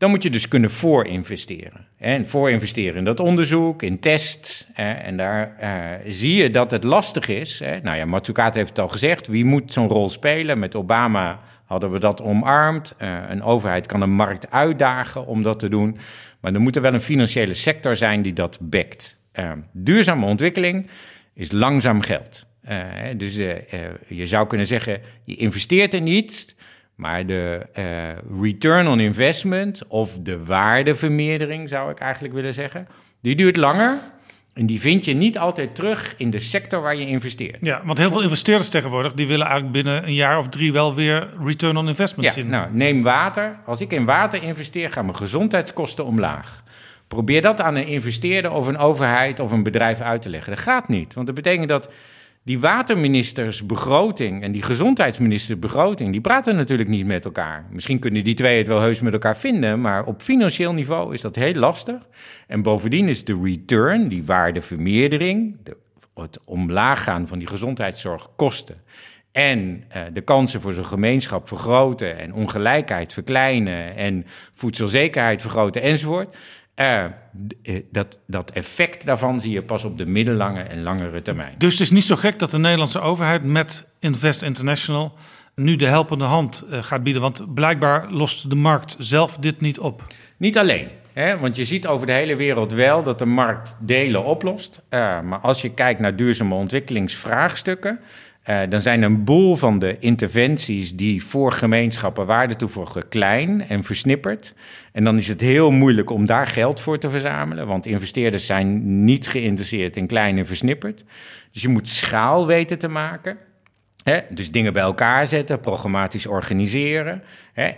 Dan moet je dus kunnen voorinvesteren. En voorinvesteren in dat onderzoek, in tests. En daar uh, zie je dat het lastig is. Nou ja, Matsukato heeft het al gezegd. Wie moet zo'n rol spelen? Met Obama hadden we dat omarmd. Uh, een overheid kan een markt uitdagen om dat te doen. Maar er moet er wel een financiële sector zijn die dat backt. Uh, duurzame ontwikkeling is langzaam geld. Dus je zou kunnen zeggen, je investeert in iets, maar de return on investment of de waardevermeerdering, zou ik eigenlijk willen zeggen, die duurt langer. En die vind je niet altijd terug in de sector waar je investeert. Ja, want heel veel investeerders tegenwoordig... die willen eigenlijk binnen een jaar of drie wel weer return on investment ja, zien. Nou, neem water. Als ik in water investeer, gaan mijn gezondheidskosten omlaag. Probeer dat aan een investeerder of een overheid of een bedrijf uit te leggen. Dat gaat niet, want dat betekent dat die waterministers begroting en die gezondheidsminister begroting, die praten natuurlijk niet met elkaar. Misschien kunnen die twee het wel heus met elkaar vinden, maar op financieel niveau is dat heel lastig. En bovendien is de return, die waardevermeerdering, de, het omlaag gaan van die gezondheidszorg kosten en uh, de kansen voor zo'n gemeenschap vergroten en ongelijkheid verkleinen en voedselzekerheid vergroten enzovoort. Uh, dat, dat effect daarvan zie je pas op de middellange en langere termijn. Dus het is niet zo gek dat de Nederlandse overheid met Invest International nu de helpende hand uh, gaat bieden. Want blijkbaar lost de markt zelf dit niet op. Niet alleen. Hè? Want je ziet over de hele wereld wel dat de markt delen oplost. Uh, maar als je kijkt naar duurzame ontwikkelingsvraagstukken. Uh, dan zijn een boel van de interventies die voor gemeenschappen waarde toevoegen klein en versnipperd. En dan is het heel moeilijk om daar geld voor te verzamelen, want investeerders zijn niet geïnteresseerd in klein en versnipperd. Dus je moet schaal weten te maken. Dus dingen bij elkaar zetten, programmatisch organiseren.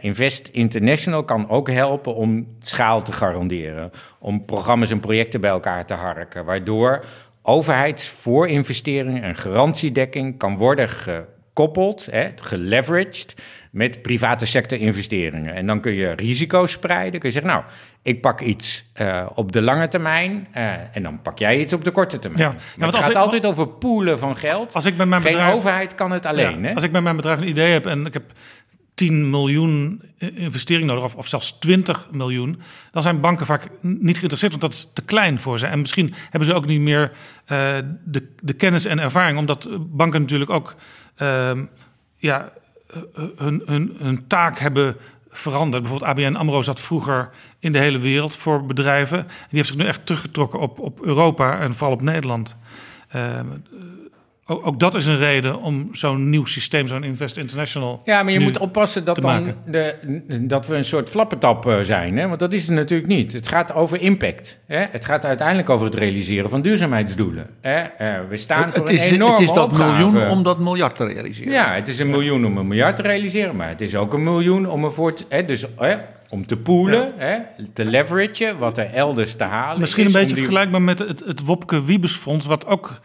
Invest International kan ook helpen om schaal te garanderen. Om programma's en projecten bij elkaar te harken. Waardoor overheidsvoorinvesteringen en garantiedekking kan worden gekoppeld, hè, geleveraged met private sector investeringen. En dan kun je risico's spreiden. Kun je zeggen, nou, ik pak iets uh, op de lange termijn uh, en dan pak jij iets op de korte termijn. Ja, maar het gaat ik, altijd over poelen van geld. Als ik met mijn bedrijf, Geen overheid kan het alleen. Ja, hè? Als ik met mijn bedrijf een idee heb en ik heb 10 miljoen investering nodig, of, zelfs 20 miljoen, dan zijn banken vaak niet geïnteresseerd, want dat is te klein voor ze. En misschien hebben ze ook niet meer uh, de, de, kennis en ervaring, omdat banken natuurlijk ook uh, ja, hun, hun, taak hebben veranderd. Bijvoorbeeld ABN AMRO zat vroeger in de hele wereld voor bedrijven. Die heeft zich nu echt teruggetrokken op, op Europa en vooral op Nederland. Uh, Ook, ook, dat is een reden om zo'n nieuw systeem, zo'n Invest International. Ja, maar je moet oppassen dat, dan de, dat we een soort flappetap eh, zijn. Hè? Want dat is het natuurlijk niet. Het gaat over impact. Hè? Het gaat uiteindelijk over het realiseren van duurzaamheidsdoelen. Hè? Uh, we staan het, voor een enorme Het is dat opgave. miljoen om dat miljard te realiseren. Ja, het is een miljoen om een miljard te realiseren. Maar het is ook een miljoen om ervoor te... Hè? Dus, hè? om te poolen, hè, te leveragen, wat er elders te halen Misschien een beetje vergelijkbaar met het, het Wopke Wiebesfonds, wat ook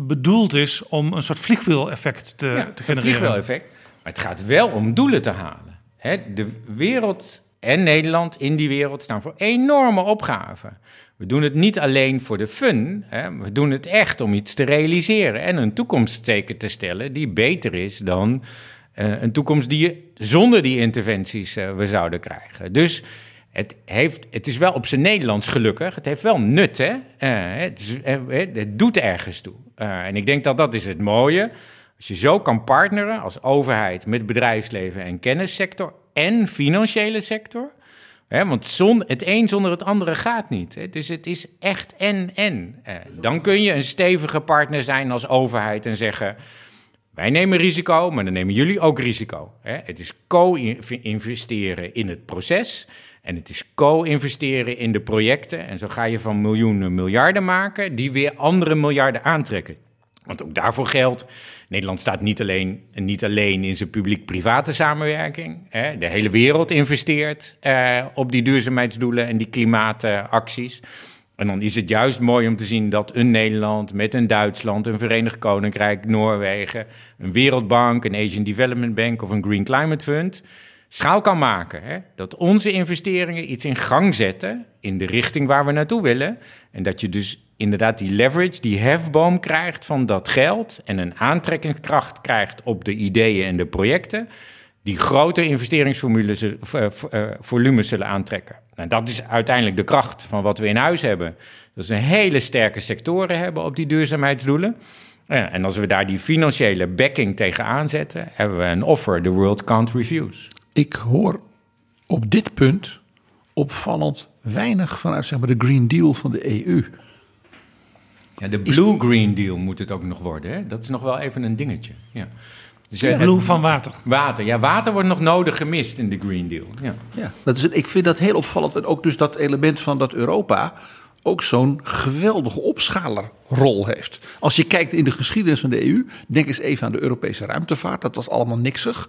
bedoeld is om een soort vliegwiel-effect te, ja, te genereren. Een vliegwiel-effect. Maar het gaat wel om doelen te halen. Hè, de wereld en Nederland in die wereld staan voor enorme opgaven. We doen het niet alleen voor de fun, hè, we doen het echt om iets te realiseren en een toekomstteken te stellen die beter is dan uh, een toekomst die je zonder die interventies uh, we zouden krijgen. Dus het, heeft, het is wel op zijn Nederlands gelukkig. Het heeft wel nut, hè? Uh, het, is, het, doet ergens toe. en ik denk dat dat is het mooie. Als je zo kan partneren als overheid met bedrijfsleven en kennissector en financiële sector. Hè, want het een zonder het andere gaat niet. Hè? Dus het is echt en-en. dan kun je een stevige partner zijn als overheid en zeggen... Wij nemen risico, maar dan nemen jullie ook risico. Hè? Het is co-investeren in het proces en het is co-investeren in de projecten. En zo ga je van miljoenen miljarden maken, die weer andere miljarden aantrekken. Want ook daarvoor geldt, Nederland staat niet alleen, niet alleen in zijn publiek-private samenwerking. Hè? De hele wereld investeert eh, op die duurzaamheidsdoelen en die klimaatacties. En dan is het juist mooi om te zien dat een Nederland met een Duitsland, een Verenigd Koninkrijk, Noorwegen, een Wereldbank, een Asian Development Bank of een Green Climate Fund schaal kan maken. Hè? Dat onze investeringen iets in gang zetten in de richting waar we naartoe willen. En dat je dus inderdaad die leverage, die hefboom krijgt van dat geld en een aantrekkingskracht krijgt op de ideeën en de projecten die grote investeringsvolumes uh, zullen aantrekken. Nou, dat is uiteindelijk de kracht van wat we in huis hebben. Dat we hele sterke sectoren hebben op die duurzaamheidsdoelen. En als we daar die financiële backing tegen aanzetten, hebben we een offer the world can't refuse. Ik hoor op dit punt opvallend weinig vanuit zeg maar, de Green Deal van de EU. Ja, de Blue Green Deal moet het ook nog worden. Hè? Dat is nog wel even een dingetje. Ja. Dus, ja, blue van water. Water, ja, water wordt nog nodig gemist in de Green Deal. Ja, ja dat is, ik vind dat heel opvallend. En ook dus dat element van dat Europa ook zo'n geweldige opschalerrol heeft. Als je kijkt in de geschiedenis van de EU, denk eens even aan de Europese ruimtevaart. Dat was allemaal niksig.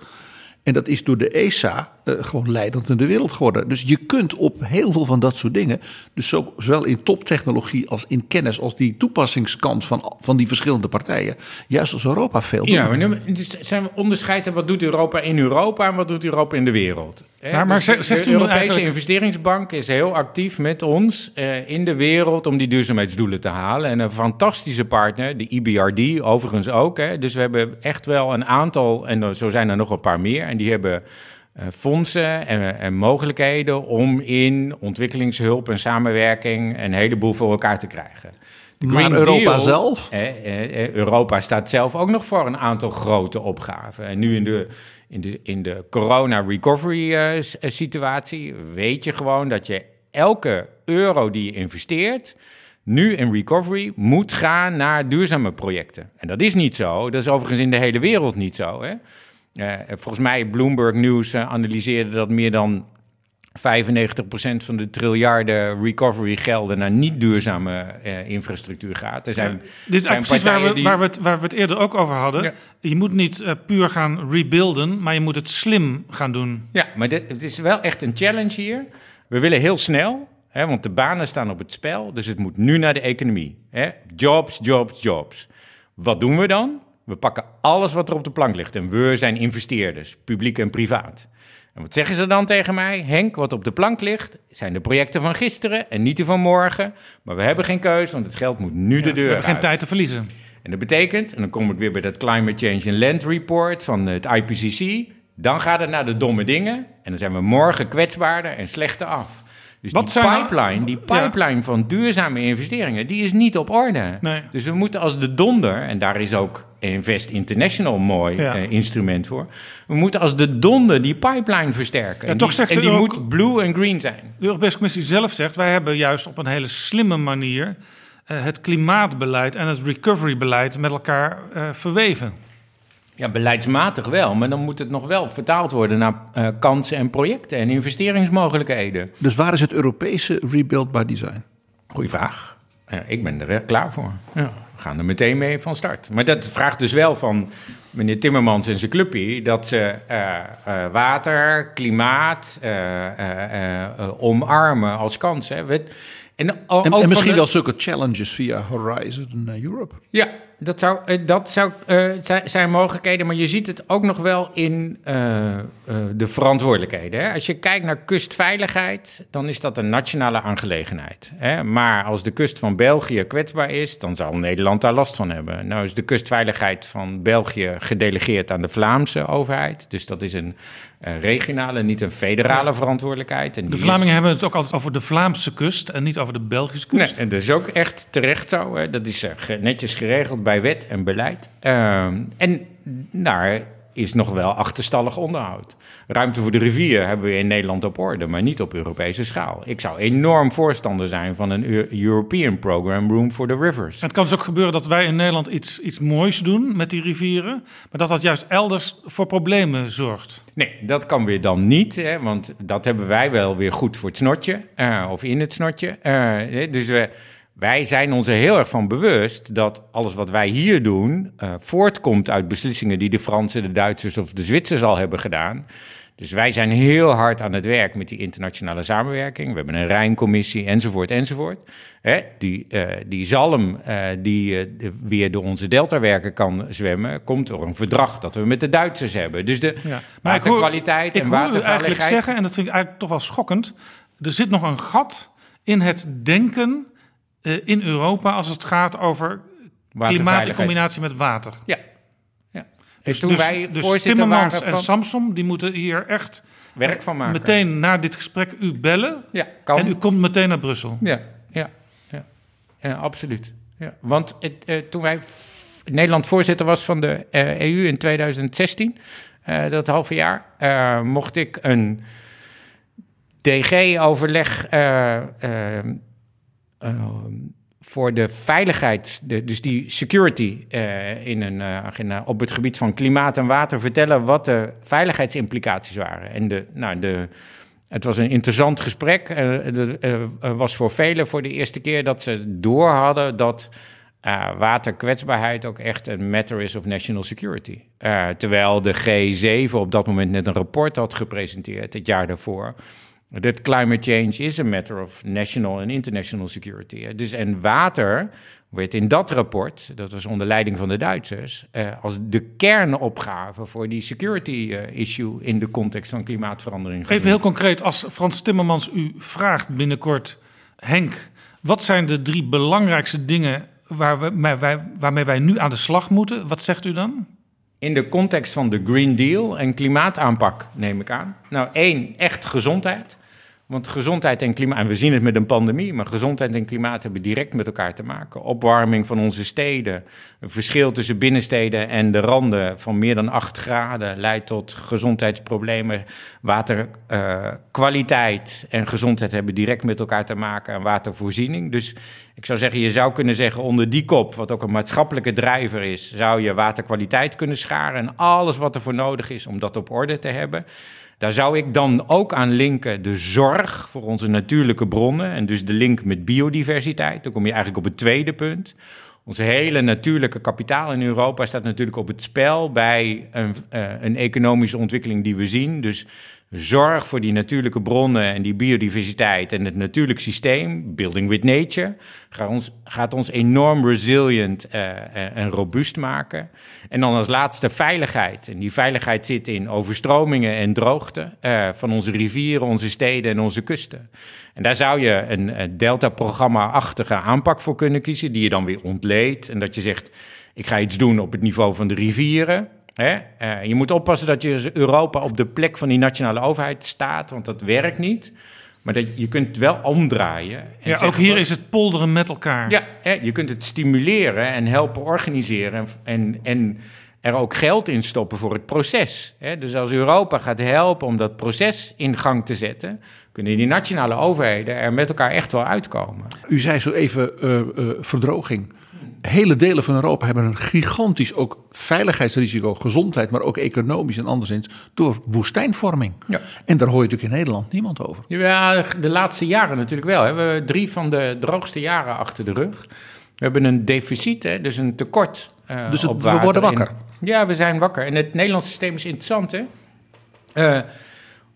En dat is door de ESA uh, gewoon leidend in de wereld geworden. Dus je kunt op heel veel van dat soort dingen, dus zo, zowel in toptechnologie als in kennis, als die toepassingskant van, van die verschillende partijen, juist als Europa veel doen. Ja, maar nu dus zijn we onderscheiden wat doet Europa in Europa en wat doet Europa in de wereld. Maar, maar dus zegt de Europese eigenlijk... investeringsbank is heel actief met ons uh, in de wereld om die duurzaamheidsdoelen te halen. En een fantastische partner, de EBRD overigens ook. Hè. Dus we hebben echt wel een aantal, en zo zijn er nog een paar meer. En die hebben uh, fondsen en, en, mogelijkheden om in ontwikkelingshulp en samenwerking een heleboel voor elkaar te krijgen. De maar Europa zelf? Eh, Europa staat zelf ook nog voor een aantal grote opgaven. En nu in de in de, in de corona-recovery-situatie weet je gewoon dat je elke euro die je investeert, nu in recovery, moet gaan naar duurzame projecten. En dat is niet zo. Dat is overigens in de hele wereld niet zo. Hè? Uh, volgens mij, Bloomberg News analyseerde dat meer dan 95% van de triljarden recovery gelden naar niet duurzame uh, infrastructuur gaat. Er zijn, dit is precies waar we, waar, we het, waar we het eerder ook over hadden. Je moet niet uh, puur gaan rebuilden, maar je moet het slim gaan doen. Ja, maar dit, het is wel echt een challenge hier. We willen heel snel, hè, want de banen staan op het spel. Dus het moet nu naar de economie. Hè. Jobs, jobs, jobs. Wat doen we dan? We pakken alles wat er op de plank ligt. En we zijn investeerders, publiek en privaat. En wat zeggen ze dan tegen mij? Henk, wat op de plank ligt, zijn de projecten van gisteren en niet die van morgen. Maar we hebben geen keus, want het geld moet nu de deur We hebben geen tijd te verliezen. En dat betekent, en dan kom ik weer bij dat Climate Change and Land Report van het IPCC. Dan gaat het naar de domme dingen. En dan zijn we morgen kwetsbaarder en slechter af. Dus Wat die pipeline, die pipeline van duurzame investeringen, die is niet op orde. Nee. Dus we moeten als de donder, en daar is ook Invest International een mooi eh, instrument voor. We moeten als de donder die pipeline versterken. Ja, en toch die, zegt en die moet blue en green zijn. De Europese Commissie zelf zegt, wij hebben juist op een hele slimme manier het klimaatbeleid en het recoverybeleid met elkaar verweven. Ja, beleidsmatig wel, maar dan moet het nog wel vertaald worden naar kansen en projecten en investeringsmogelijkheden. Dus waar is het Europese rebuild by design? Goeie vraag. ik ben er klaar voor. Ja. We gaan er meteen mee van start. Maar dat vraagt dus wel van meneer Timmermans en zijn clubje... dat ze uh, uh, water, klimaat omarmen als kans. Hè. We, en, en, misschien wel zulke challenges via Horizon Europe. Ja, dat zou, eh, dat zou uh, zijn mogelijkheden, maar je ziet het ook nog wel in uh, de verantwoordelijkheden. Hè? Als je kijkt naar kustveiligheid, dan is dat een nationale aangelegenheid. Hè? Maar als de kust van België kwetsbaar is, dan zal Nederland daar last van hebben. Nou is de kustveiligheid van België gedelegeerd aan de Vlaamse overheid. Dus dat is een regionale, niet een federale verantwoordelijkheid. En de Vlamingen hebben het ook altijd over de Vlaamse kust en niet over de Belgische kust. Nee, en dat is ook echt terecht zo. Hè? Dat is netjes geregeld bij wet en beleid. Ehm, en daar is nog wel achterstallig onderhoud. Ruimte voor de rivier hebben we in Nederland op orde, maar niet op Europese schaal. Ik zou enorm voorstander zijn van een European Program Room for the Rivers. Het kan dus ook gebeuren dat wij in Nederland iets, iets moois doen met die rivieren, maar dat dat juist elders voor problemen zorgt. Nee, dat kan weer dan niet, hè, want dat hebben wij wel weer goed voor het snotje, uh, of in het snotje. Uh, dus we wij zijn ons er heel erg van bewust dat alles wat wij hier doen uh, voortkomt uit beslissingen die de Fransen, de Duitsers of de Zwitsers al hebben gedaan. Dus wij zijn heel hard aan het werk met die internationale samenwerking. We hebben een Rijncommissie enzovoort enzovoort. Hè, die, uh, die zalm uh, die uh, weer door onze deltawerken kan zwemmen... komt door een verdrag dat we met de Duitsers hebben. Dus de ja. waterkwaliteit ik hoor, en waterveiligheid... Ik eigenlijk zeggen, en dat vind ik eigenlijk toch wel schokkend... er zit nog een gat in het denken uh, in Europa als het gaat over klimaat in combinatie met water. Ja. ja. Dus, toen dus, wij dus Timmermans en Samsom, die moeten hier echt werk van maken. Meteen na dit gesprek u bellen ja, kan. en u komt meteen naar Brussel. Ja, ja, ja. ja absoluut. Ja. Want uh, toen wij Nederland voorzitter was van de uh, EU in 2016, uh, dat halve jaar, mocht ik een DG-overleg voor de veiligheid, dus die security uh, in een, uh, op het gebied van klimaat en water vertellen wat de veiligheidsimplicaties waren. En de, nou, de, het was een interessant gesprek. Het was voor velen voor de eerste keer dat ze door hadden dat waterkwetsbaarheid ook echt een matter is of national security. terwijl de G7 op dat moment net een rapport had gepresenteerd, het jaar daarvoor dat climate change is a matter of national and international security. Dus en water werd in dat rapport, dat was onder leiding van de Duitsers, eh, als de kernopgave voor die security eh, issue in de context van klimaatverandering. Even heel concreet, als Frans Timmermans u vraagt binnenkort, Henk, wat zijn de drie belangrijkste dingen waar we, wij, waarmee wij nu aan de slag moeten? Wat zegt u dan? In de context van de Green Deal en klimaataanpak, neem ik aan. Nou, één, echt gezondheid. Want gezondheid en klimaat, en we zien het met een pandemie, maar gezondheid en klimaat hebben direct met elkaar te maken. Opwarming van onze steden, een verschil tussen binnensteden en de randen van meer dan 8 graden leidt tot gezondheidsproblemen. Waterkwaliteit uh, en gezondheid hebben direct met elkaar te maken en watervoorziening. Dus ik zou zeggen, je zou kunnen zeggen onder die kop, wat ook een maatschappelijke drijver is, zou je waterkwaliteit kunnen scharen en alles wat er voor nodig is om dat op orde te hebben. Daar zou ik dan ook aan linken de zorg voor onze natuurlijke bronnen en dus de link met biodiversiteit. Dan kom je eigenlijk op het tweede punt. Onze hele natuurlijke kapitaal in Europa staat natuurlijk op het spel bij een, uh, een economische ontwikkeling die we zien. Dus zorg voor die natuurlijke bronnen en die biodiversiteit en het natuurlijk systeem, building with nature, gaat ons, gaat ons enorm resilient uh, en robuust maken. En dan als laatste veiligheid. En die veiligheid zit in overstromingen en droogte uh, van onze rivieren, onze steden en onze kusten. En daar zou je een, een Delta-programma-achtige aanpak voor kunnen kiezen, die je dan weer ontleedt. En dat je zegt, ik ga iets doen op het niveau van de rivieren. Hè? Uh, je moet oppassen dat je Europa op de plek van die nationale overheid staat, want dat werkt niet. Maar dat, je kunt het wel omdraaien. En ja, ook hier is het polderen met elkaar. Ja, hè, je kunt het stimuleren en helpen organiseren. En, en er ook geld in stoppen voor het proces. Dus als Europa gaat helpen om dat proces in gang te zetten, kunnen die nationale overheden er met elkaar echt wel uitkomen. U zei zo even uh, uh, verdroging. Hele delen van Europa hebben een gigantisch ook veiligheidsrisico, gezondheid, maar ook economisch en anderszins door woestijnvorming. Ja. En daar hoor je natuurlijk in Nederland niemand over. Ja, de laatste jaren natuurlijk wel. We hebben drie van de droogste jaren achter de rug. We hebben een deficit, hè, dus een tekort. Uh, dus op we worden wakker. ja, we zijn wakker. En het Nederlandse systeem is interessant. Hè? Uh,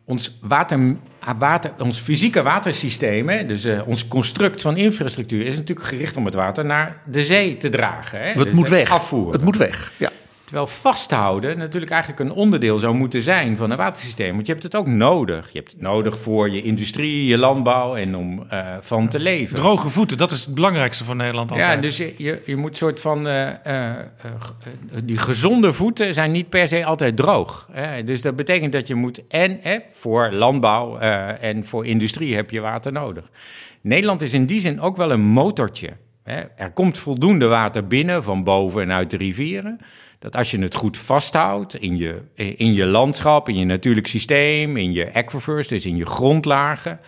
ons, water, water, ons fysieke watersysteem, hè, dus uh, ons construct van infrastructuur, is natuurlijk gericht om het water naar de zee te dragen. Hè? Het dus moet weg. Afvoeren. Het moet weg. Ja. Terwijl vasthouden natuurlijk eigenlijk een onderdeel zou moeten zijn van een watersysteem. Want je hebt het ook nodig. Je hebt het nodig voor je industrie, je landbouw en om uh, van te leven. Droge voeten, dat is het belangrijkste voor Nederland altijd. Ja, dus je, je, je moet soort van... Uh, uh, die gezonde voeten zijn niet per se altijd droog. Hè? Dus dat betekent dat je moet... En voor landbouw en voor industrie heb je water nodig. Nederland is in die zin ook wel een motortje. Er komt voldoende water binnen van boven en uit de rivieren dat als je het goed vasthoudt in je, in je landschap, in je natuurlijk systeem, in je aquifers, dus in je grondlagen,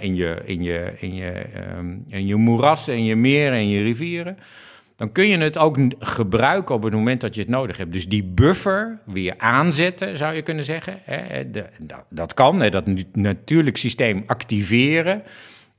in, je, in, je, in, je, um, in je moerassen, in je meren en je rivieren, dan kun je het ook gebruiken op het moment dat je het nodig hebt. Dus die buffer weer aanzetten, zou je kunnen zeggen. Dat, kan, dat natuurlijk systeem activeren.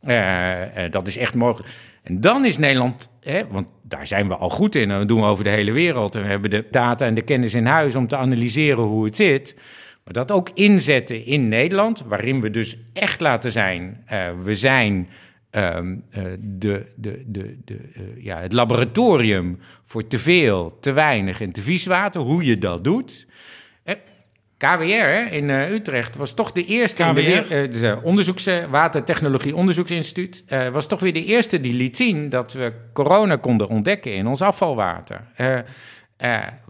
Uh, dat is echt mogelijk. En dan is Nederland, hè, want daar zijn we al goed in, en dat doen we over de hele wereld. En we hebben de data en de kennis in huis om te analyseren hoe het zit. Maar dat ook inzetten in Nederland, waarin we dus echt laten zijn, uh, we zijn um, uh, de, de, de, de, uh, ja, het laboratorium voor te veel, te weinig en te vies water, hoe je dat doet. KWR in uh, Utrecht was toch de eerste. KWR? In de, uh, dus, onderzoeks, Watertechnologie Onderzoeksinstituut. was toch weer de eerste die liet zien dat we corona konden ontdekken in ons afvalwater.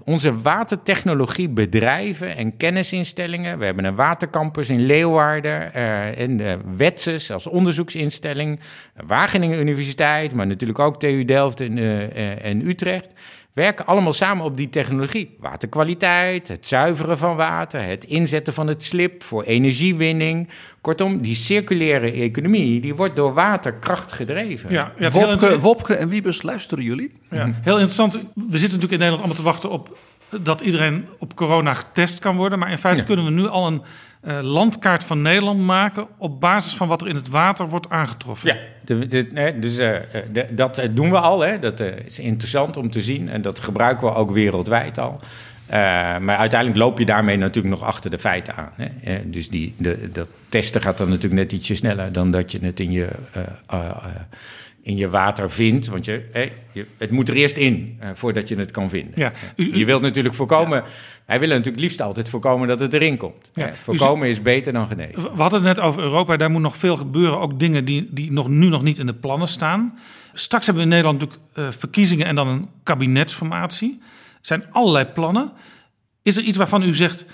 onze watertechnologiebedrijven en kennisinstellingen. We hebben een watercampus in Leeuwarden. en de Wetses als onderzoeksinstelling. Wageningen Universiteit, maar natuurlijk ook TU Delft en, en Utrecht werken allemaal samen op die technologie. Waterkwaliteit, het zuiveren van water, het inzetten van het slip voor energiewinning. Kortom, die circulaire economie die wordt door waterkracht gedreven. Ja, ja Wopke, Wopke en Wiebes, luisteren jullie? Ja, heel interessant. We zitten natuurlijk in Nederland allemaal te wachten op dat iedereen op corona getest kan worden. Maar in feite kunnen we nu al een uh, landkaart van Nederland maken op basis van wat er in het water wordt aangetroffen. Ja, de, de, dus uh, de, dat doen we al. Hè. Dat uh, is interessant om te zien en dat gebruiken we ook wereldwijd al. maar uiteindelijk loop je daarmee natuurlijk nog achter de feiten aan. Hè. dus die, de, dat testen gaat dan natuurlijk net ietsje sneller dan dat je het in je in je water vindt. Want je, je, het moet er eerst in uh, voordat je het kan vinden. Ja, je wilt natuurlijk voorkomen. Ja. Wij willen natuurlijk liefst altijd voorkomen dat het erin komt. Ja, voorkomen is beter dan genezen. We hadden het net over Europa. Daar moet nog veel gebeuren. Ook dingen die, die nog, nu nog niet in de plannen staan. Straks hebben we in Nederland natuurlijk uh, verkiezingen en dan een kabinetsformatie. Er zijn allerlei plannen. Is er iets waarvan u zegt.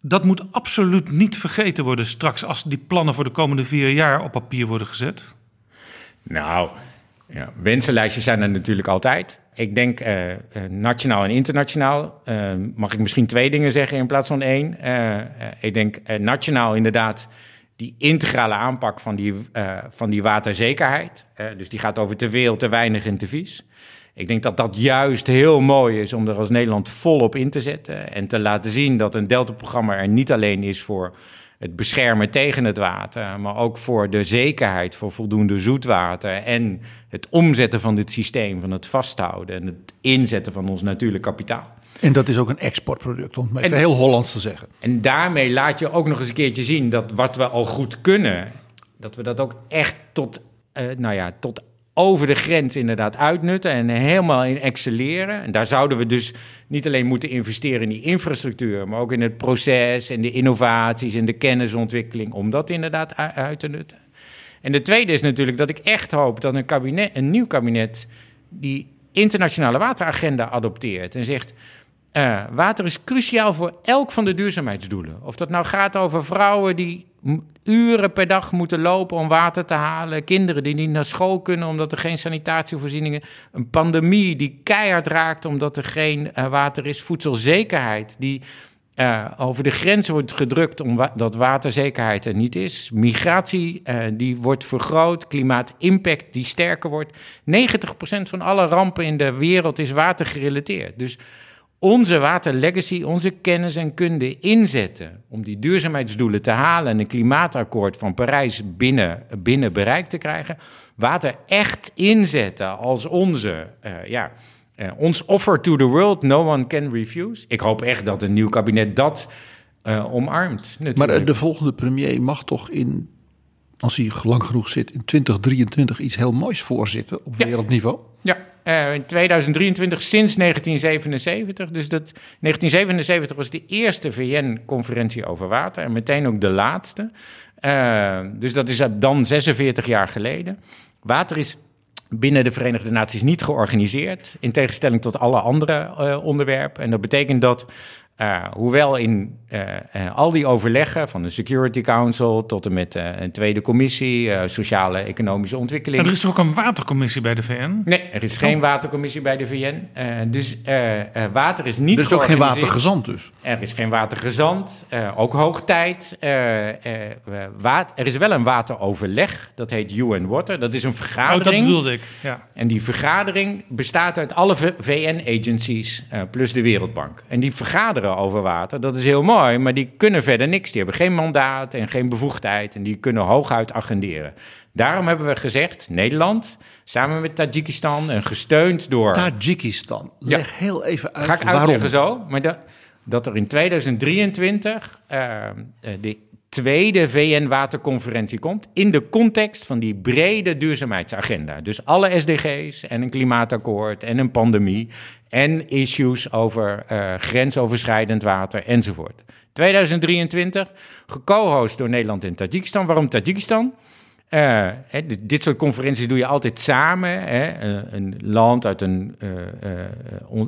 Dat moet absoluut niet vergeten worden straks als die plannen voor de komende vier jaar op papier worden gezet? Nou, ja, wensenlijstjes zijn er natuurlijk altijd. Ik denk uh, nationaal en internationaal. Uh, mag ik misschien twee dingen zeggen in plaats van één? ik denk nationaal inderdaad die integrale aanpak van die, van die waterzekerheid. dus die gaat over te veel, te weinig en te vies. Ik denk dat dat juist heel mooi is om er als Nederland volop in te zetten. En te laten zien dat een Delta-programma er niet alleen is voor het beschermen tegen het water, maar ook voor de zekerheid voor voldoende zoetwater en het omzetten van dit systeem, van het vasthouden en het inzetten van ons natuurlijk kapitaal. En dat is ook een exportproduct, om het even heel Hollands te zeggen. En daarmee laat je ook nog eens een keertje zien dat wat we al goed kunnen, dat we dat ook echt tot, uh, nou ja, tot over de grens inderdaad uitnutten en helemaal in excelleren. En daar zouden we dus niet alleen moeten investeren in die infrastructuur, maar ook in het proces en de innovaties en de kennisontwikkeling om dat inderdaad uit te nutten. En de tweede is natuurlijk dat ik echt hoop dat een, kabinet, een nieuw kabinet die internationale wateragenda adopteert en zegt: water is cruciaal voor elk van de duurzaamheidsdoelen. Of dat nou gaat over vrouwen die uren per dag moeten lopen om water te halen. Kinderen die niet naar school kunnen omdat er geen sanitatievoorzieningen. Een pandemie die keihard raakt omdat er geen uh, water is. Voedselzekerheid die uh, over de grens wordt gedrukt omdat waterzekerheid er niet is. Migratie uh, die wordt vergroot. Klimaatimpact die sterker wordt. 90% van alle rampen in de wereld is watergerelateerd. Dus onze waterlegacy, onze kennis en kunde inzetten om die duurzaamheidsdoelen te halen en een klimaatakkoord van Parijs binnen, binnen bereik te krijgen. Water echt inzetten als onze, uh, ja, uh, ons offer to the world, no one can refuse. Ik hoop echt dat een nieuw kabinet dat uh, omarmt. Natuurlijk. Maar de volgende premier mag toch in, als hij lang genoeg zit, in 2023 iets heel moois voorzitten op wereldniveau? Ja, uh, in 2023 sinds 1977. Dus dat, 1977 was de eerste VN-conferentie over water en meteen ook de laatste. Uh, dus dat is dan 46 jaar geleden. Water is binnen de Verenigde Naties niet georganiseerd, in tegenstelling tot alle andere uh, onderwerpen. En dat betekent dat uh, hoewel in uh, uh, al die overleggen, van de Security Council tot en met een tweede commissie, sociale economische ontwikkeling. En er is ook een watercommissie bij de VN? Nee, er is geen watercommissie bij de VN. dus water is niet. Er is ook geen watergezant, dus? Er is geen watergezant, ook hoog tijd. er is wel een wateroverleg, dat heet UN Water. Dat is een vergadering. Oh, dat bedoelde ik. Ja. En die vergadering bestaat uit alle VN-agencies plus de Wereldbank. En die over water. Dat is heel mooi, maar die kunnen verder niks. Die hebben geen mandaat en geen bevoegdheid en die kunnen hooguit agenderen. Daarom hebben we gezegd, Nederland, samen met Tajikistan en gesteund door... Tajikistan, leg heel even uit Ga ik uitleggen zo, maar dat, dat er in 2023 uh, eh, de tweede VN-waterconferentie komt in de context van die brede duurzaamheidsagenda. Dus alle SDG's en een klimaatakkoord en een pandemie en issues over uh, grensoverschrijdend water enzovoort. 2023, geco-host door Nederland en Tajikistan. Waarom Tajikistan? Hè, dit soort conferenties doe je altijd samen. Hè? Een land uit een,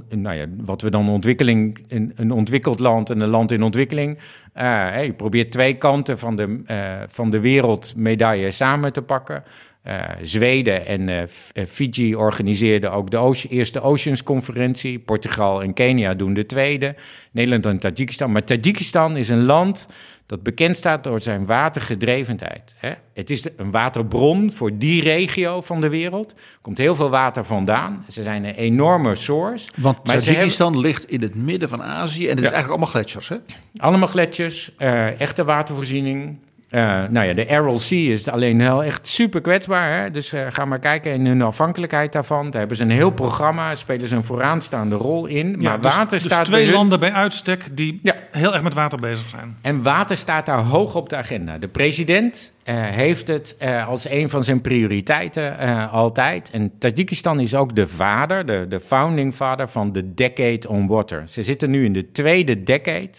nou ja, wat we dan ontwikkeling, een, een, ontwikkeld land en een land in ontwikkeling. Je probeert twee kanten van de, van de wereldmedaille samen te pakken. Uh, Zweden en uh, Fiji organiseerden ook de eerste Oceans-conferentie. Portugal en Kenia doen de tweede. Nederland en Tajikistan. Maar Tajikistan is een land dat bekend staat door zijn watergedrevenheid. Hè? Het is een waterbron voor die regio van de wereld. Er komt heel veel water vandaan. Ze zijn een enorme source. Want Tajikistan ligt in het midden van Azië en het is eigenlijk allemaal gletsjers, hè? Allemaal gletsjers, echte watervoorziening. Uh, nou ja, de Aral Sea is alleen heel echt super kwetsbaar. Hè? Dus uh, ga maar kijken in hun afhankelijkheid daarvan. Daar hebben ze een heel programma, spelen ze een vooraanstaande rol in. Ja, maar dus, water dus staat twee landen bij uitstek die ja. heel erg met water bezig zijn. En water staat daar hoog op de agenda. De president uh, heeft het als een van zijn prioriteiten altijd. En Tajikistan is ook de vader, de, de founding father van de Decade on Water. Ze zitten nu in de tweede decade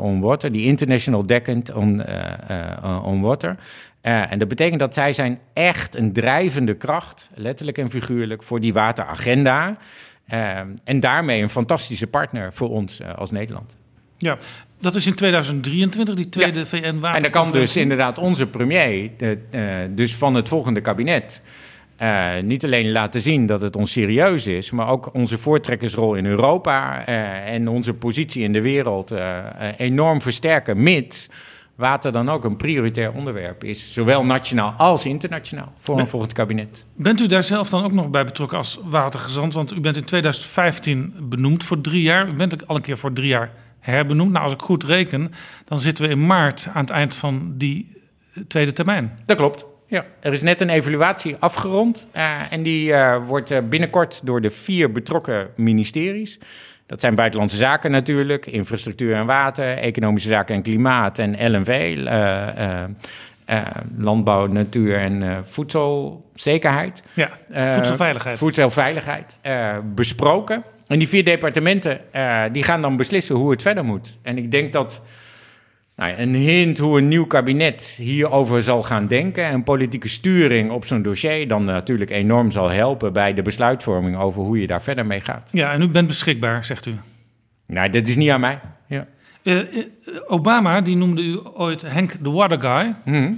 on water, die International Decade on, uh, on Water. en dat betekent dat zij zijn echt een drijvende kracht, letterlijk en figuurlijk, voor die wateragenda. en daarmee een fantastische partner voor ons als Nederland. Ja, dat is in 2023, die tweede VN-water. En dan kan dus inderdaad onze premier, de, dus van het volgende kabinet, uh, niet alleen laten zien dat het ons serieus is, maar ook onze voortrekkersrol in Europa uh, en onze positie in de wereld uh, enorm versterken, mits water dan ook een prioritair onderwerp is, zowel nationaal als internationaal, voor een volgend kabinet. Bent u daar zelf dan ook nog bij betrokken als watergezant? Want u bent in 2015 benoemd voor drie jaar. U bent al een keer voor drie jaar herbenoemd. Nou, als ik goed reken, dan zitten we in maart aan het eind van die tweede termijn. Dat klopt. Ja, er is net een evaluatie afgerond uh, en die uh, wordt uh, binnenkort door de vier betrokken ministeries. Dat zijn buitenlandse zaken natuurlijk, infrastructuur en water, economische zaken en klimaat en LNV, landbouw, natuur en voedselzekerheid. Ja, voedselveiligheid. voedselveiligheid besproken. En die vier departementen die gaan dan beslissen hoe het verder moet. En ik denk dat nou, een hint hoe een nieuw kabinet hierover zal gaan denken en politieke sturing op zo'n dossier dan natuurlijk enorm zal helpen bij de besluitvorming over hoe je daar verder mee gaat. Ja, en u bent beschikbaar, zegt u. Nee, dat is niet aan mij. Ja. Obama, die noemde u ooit Henk de Water Guy. Mhm.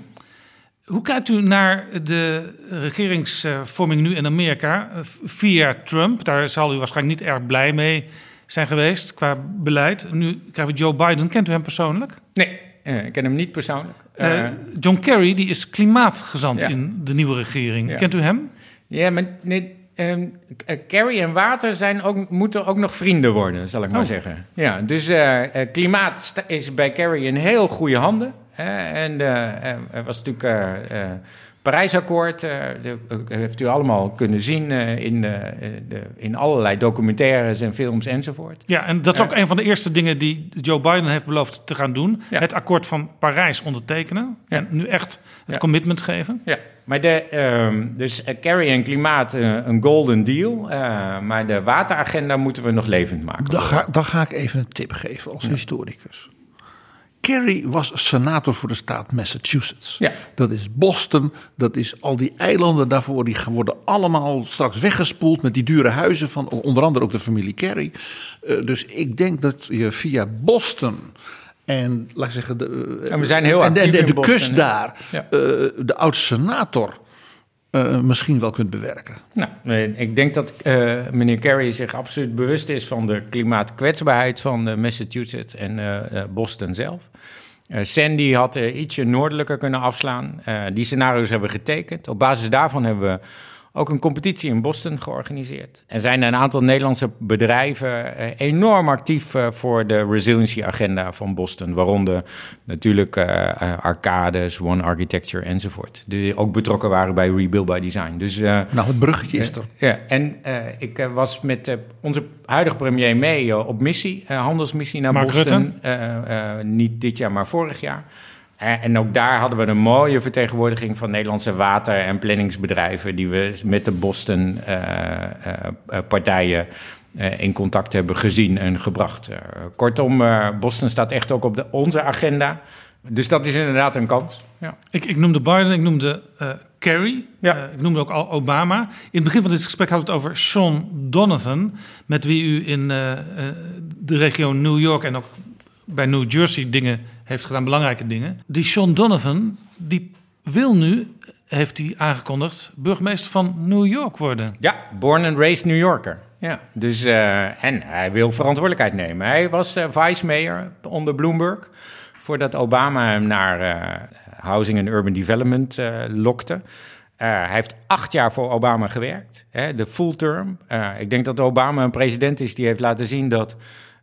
Hoe kijkt u naar de regeringsvorming nu in Amerika via Trump? Daar zal u waarschijnlijk niet erg blij mee zijn geweest qua beleid. Nu krijgen we Joe Biden. Kent u hem persoonlijk? Nee, ik ken hem niet persoonlijk. Uh, John Kerry die is klimaatgezant in de nieuwe regering. Kent u hem? Ja, maar nee, um, Kerry en water zijn ook, moeten ook nog vrienden worden, zal ik maar oh. zeggen. Ja, dus uh, klimaat is bij Kerry in heel goede handen. en was natuurlijk Parijsakkoord uh, heeft u allemaal kunnen zien uh, in, de, in allerlei documentaires en films enzovoort. Ja, en dat is ook een van de eerste dingen die Joe Biden heeft beloofd te gaan doen. Het akkoord van Parijs ondertekenen en nu echt het commitment geven. Ja, maar de, ehm, dus Kerry en klimaat een golden deal, maar de wateragenda moeten we nog levend maken. Dan ga, dan ga ik even een tip geven als historicus. Kerry was senator voor de staat Massachusetts. Ja. Dat is Boston, dat is al die eilanden daarvoor. Die worden allemaal straks weggespoeld met die dure huizen van onder andere ook de familie Kerry. Uh, dus ik denk dat je via Boston en laat ik zeggen, de, en we zijn heel actief en, de, de, de kust daar, ja. uh, de oud-senator uh, misschien wel kunt bewerken. Nou, ik denk dat uh, meneer Kerry zich absoluut bewust is van de klimaatkwetsbaarheid van Massachusetts en Boston zelf. Sandy had ietsje noordelijker kunnen afslaan. die scenario's hebben we getekend. Op basis daarvan hebben we ook een competitie in Boston georganiseerd. Er zijn een aantal Nederlandse bedrijven eh, enorm actief eh, voor de resiliency agenda van Boston. Waaronder natuurlijk uh, Arcades, One Architecture enzovoort. Die ook betrokken waren bij Rebuild by Design. Dus, nou, het bruggetje is er. ja, en ik was met onze huidige premier mee op missie, handelsmissie naar Mark Boston. niet dit jaar, maar vorig jaar. En ook daar hadden we een mooie vertegenwoordiging van Nederlandse water- en planningsbedrijven, die we met de Boston-partijen uh, uh, in contact hebben gezien en gebracht. kortom, Boston staat echt ook op de, onze agenda. Dus dat is inderdaad een kans. Ja. Ik, ik noemde Biden, ik noemde Kerry, ja. ik noemde ook al Obama. In het begin van dit gesprek hadden we het over Sean Donovan, met wie u in de regio New York en ook bij New Jersey dingen heeft gedaan, belangrijke dingen. Die Sean Donovan, die wil nu, heeft hij aangekondigd, burgemeester van New York worden. Ja, born and raised New Yorker. Ja, dus, uh, en hij wil verantwoordelijkheid nemen. Hij was uh, vice-mayor onder Bloomberg, voordat Obama hem naar uh, Housing and Urban Development lokte. hij heeft acht jaar voor Obama gewerkt, hè, de full term. ik denk dat Obama een president is die heeft laten zien dat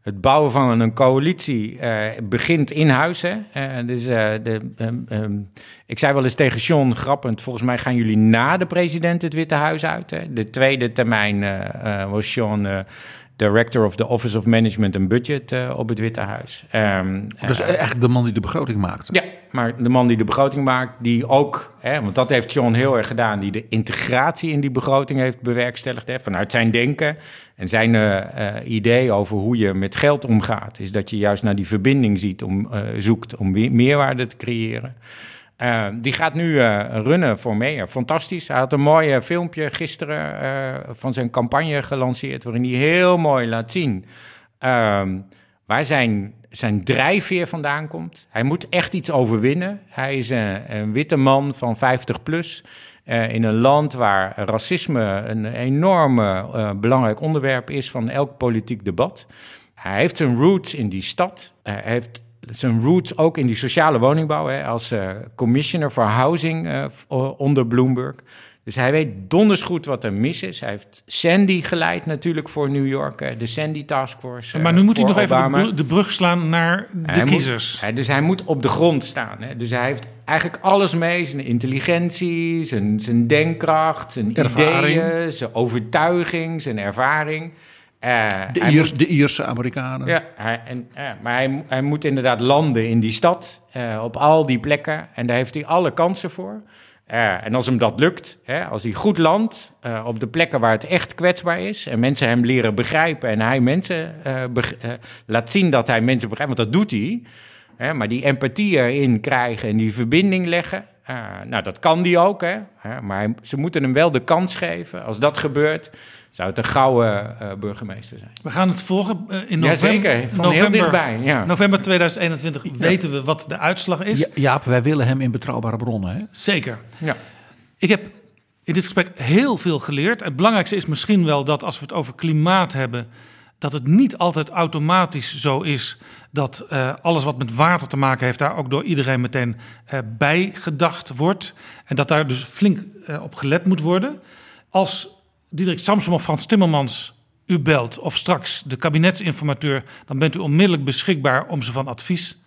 het bouwen van een coalitie uh, begint in huis. Hè? Uh, dus, uh, de, um, um, ik zei wel eens tegen John, grappend, volgens mij gaan jullie na de president het Witte Huis uit. Hè? De tweede termijn was John Director of the Office of Management and Budget op het Witte Huis. Um, dus echt de man die de begroting maakt. Ja, maar de man die de begroting maakt, die ook, hè, want dat heeft John heel erg gedaan, die de integratie in die begroting heeft bewerkstelligd. Hè, vanuit zijn denken en zijn uh, idee over hoe je met geld omgaat, is dat je juist naar die verbinding ziet om, uh, zoekt om meerwaarde te creëren. Die gaat nu runnen voor Meijer. Fantastisch. Hij had een mooi filmpje gisteren van zijn campagne gelanceerd, waarin hij heel mooi laat zien ehm, waar zijn, zijn drijfveer vandaan komt. Hij moet echt iets overwinnen. Hij is een, een witte man van 50 plus. Uh, in een land waar racisme een enorm uh, belangrijk onderwerp is van elk politiek debat. Hij heeft zijn roots in die stad. Hij heeft zijn roots ook in die sociale woningbouw hè, als commissioner for housing onder Bloomberg. Dus hij weet donders goed wat er mis is. Hij heeft Sandy geleid natuurlijk voor New York, de Sandy Task Force. Maar nu moet hij nog Obama. even de, brug slaan naar de hij kiezers. Moet, dus hij moet op de grond staan. Hè. Dus hij heeft eigenlijk alles mee: zijn intelligentie, zijn, zijn denkkracht, zijn ideeën, zijn overtuiging, zijn ervaring. Uh, de, Iers, moet, de, Ierse Amerikanen. Ja, hij, en, uh, maar hij, hij, moet inderdaad landen in die stad, uh, op al die plekken. En daar heeft hij alle kansen voor. Uh, en als hem dat lukt, hè, als hij goed landt uh, op de plekken waar het echt kwetsbaar is en mensen hem leren begrijpen en hij mensen uh, laat zien dat hij mensen begrijpt, want dat doet hij, hè, maar die empathie erin krijgen en die verbinding leggen, nou, dat kan die ook, hè? maar ze moeten hem wel de kans geven. Als dat gebeurt, zou het een gouden uh, burgemeester zijn. We gaan het volgen uh, in november. Jazeker, van november, heel dichtbij. Ja. November 2021 weten we wat de uitslag is. Ja, Jaap, wij willen hem in betrouwbare bronnen. Hè? Zeker. Ja. Ik heb in dit gesprek heel veel geleerd. Het belangrijkste is misschien wel dat als we het over klimaat hebben, dat het niet altijd automatisch zo is dat uh, alles wat met water te maken heeft, daar ook door iedereen meteen uh, bij gedacht wordt. En dat daar dus flink uh, op gelet moet worden. Als Diederik Samsom of Frans Timmermans u belt of straks de kabinetsinformateur, dan bent u onmiddellijk beschikbaar om ze van advies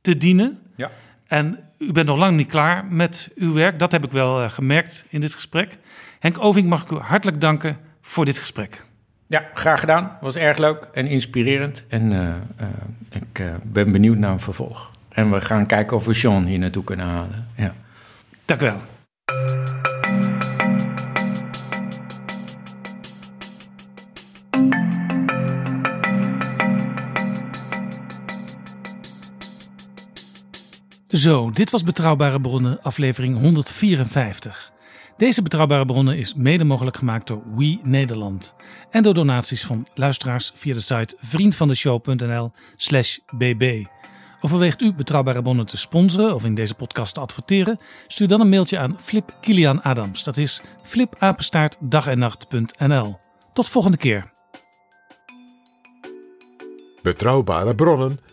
te dienen. Ja. En u bent nog lang niet klaar met uw werk. Dat heb ik wel uh, gemerkt in dit gesprek. Henk Oving, mag ik u hartelijk danken voor dit gesprek. Ja, graag gedaan. Was erg leuk en inspirerend. En uh, uh, ik ben benieuwd naar een vervolg. En we gaan kijken of we Sean hier naartoe kunnen halen. Ja. Dank u wel. Zo, dit was Betrouwbare Bronnen, aflevering 154. Deze Betrouwbare Bronnen is mede mogelijk gemaakt door We Nederland en door donaties van luisteraars via de site vriendvandeshow.nl/slash bb. Overweegt u Betrouwbare Bronnen te sponsoren of in deze podcast te adverteren? Stuur dan een mailtje aan Flip Kilian Adams. Dat is flipapenstaartdagennacht.nl. Tot volgende keer. Betrouwbare bronnen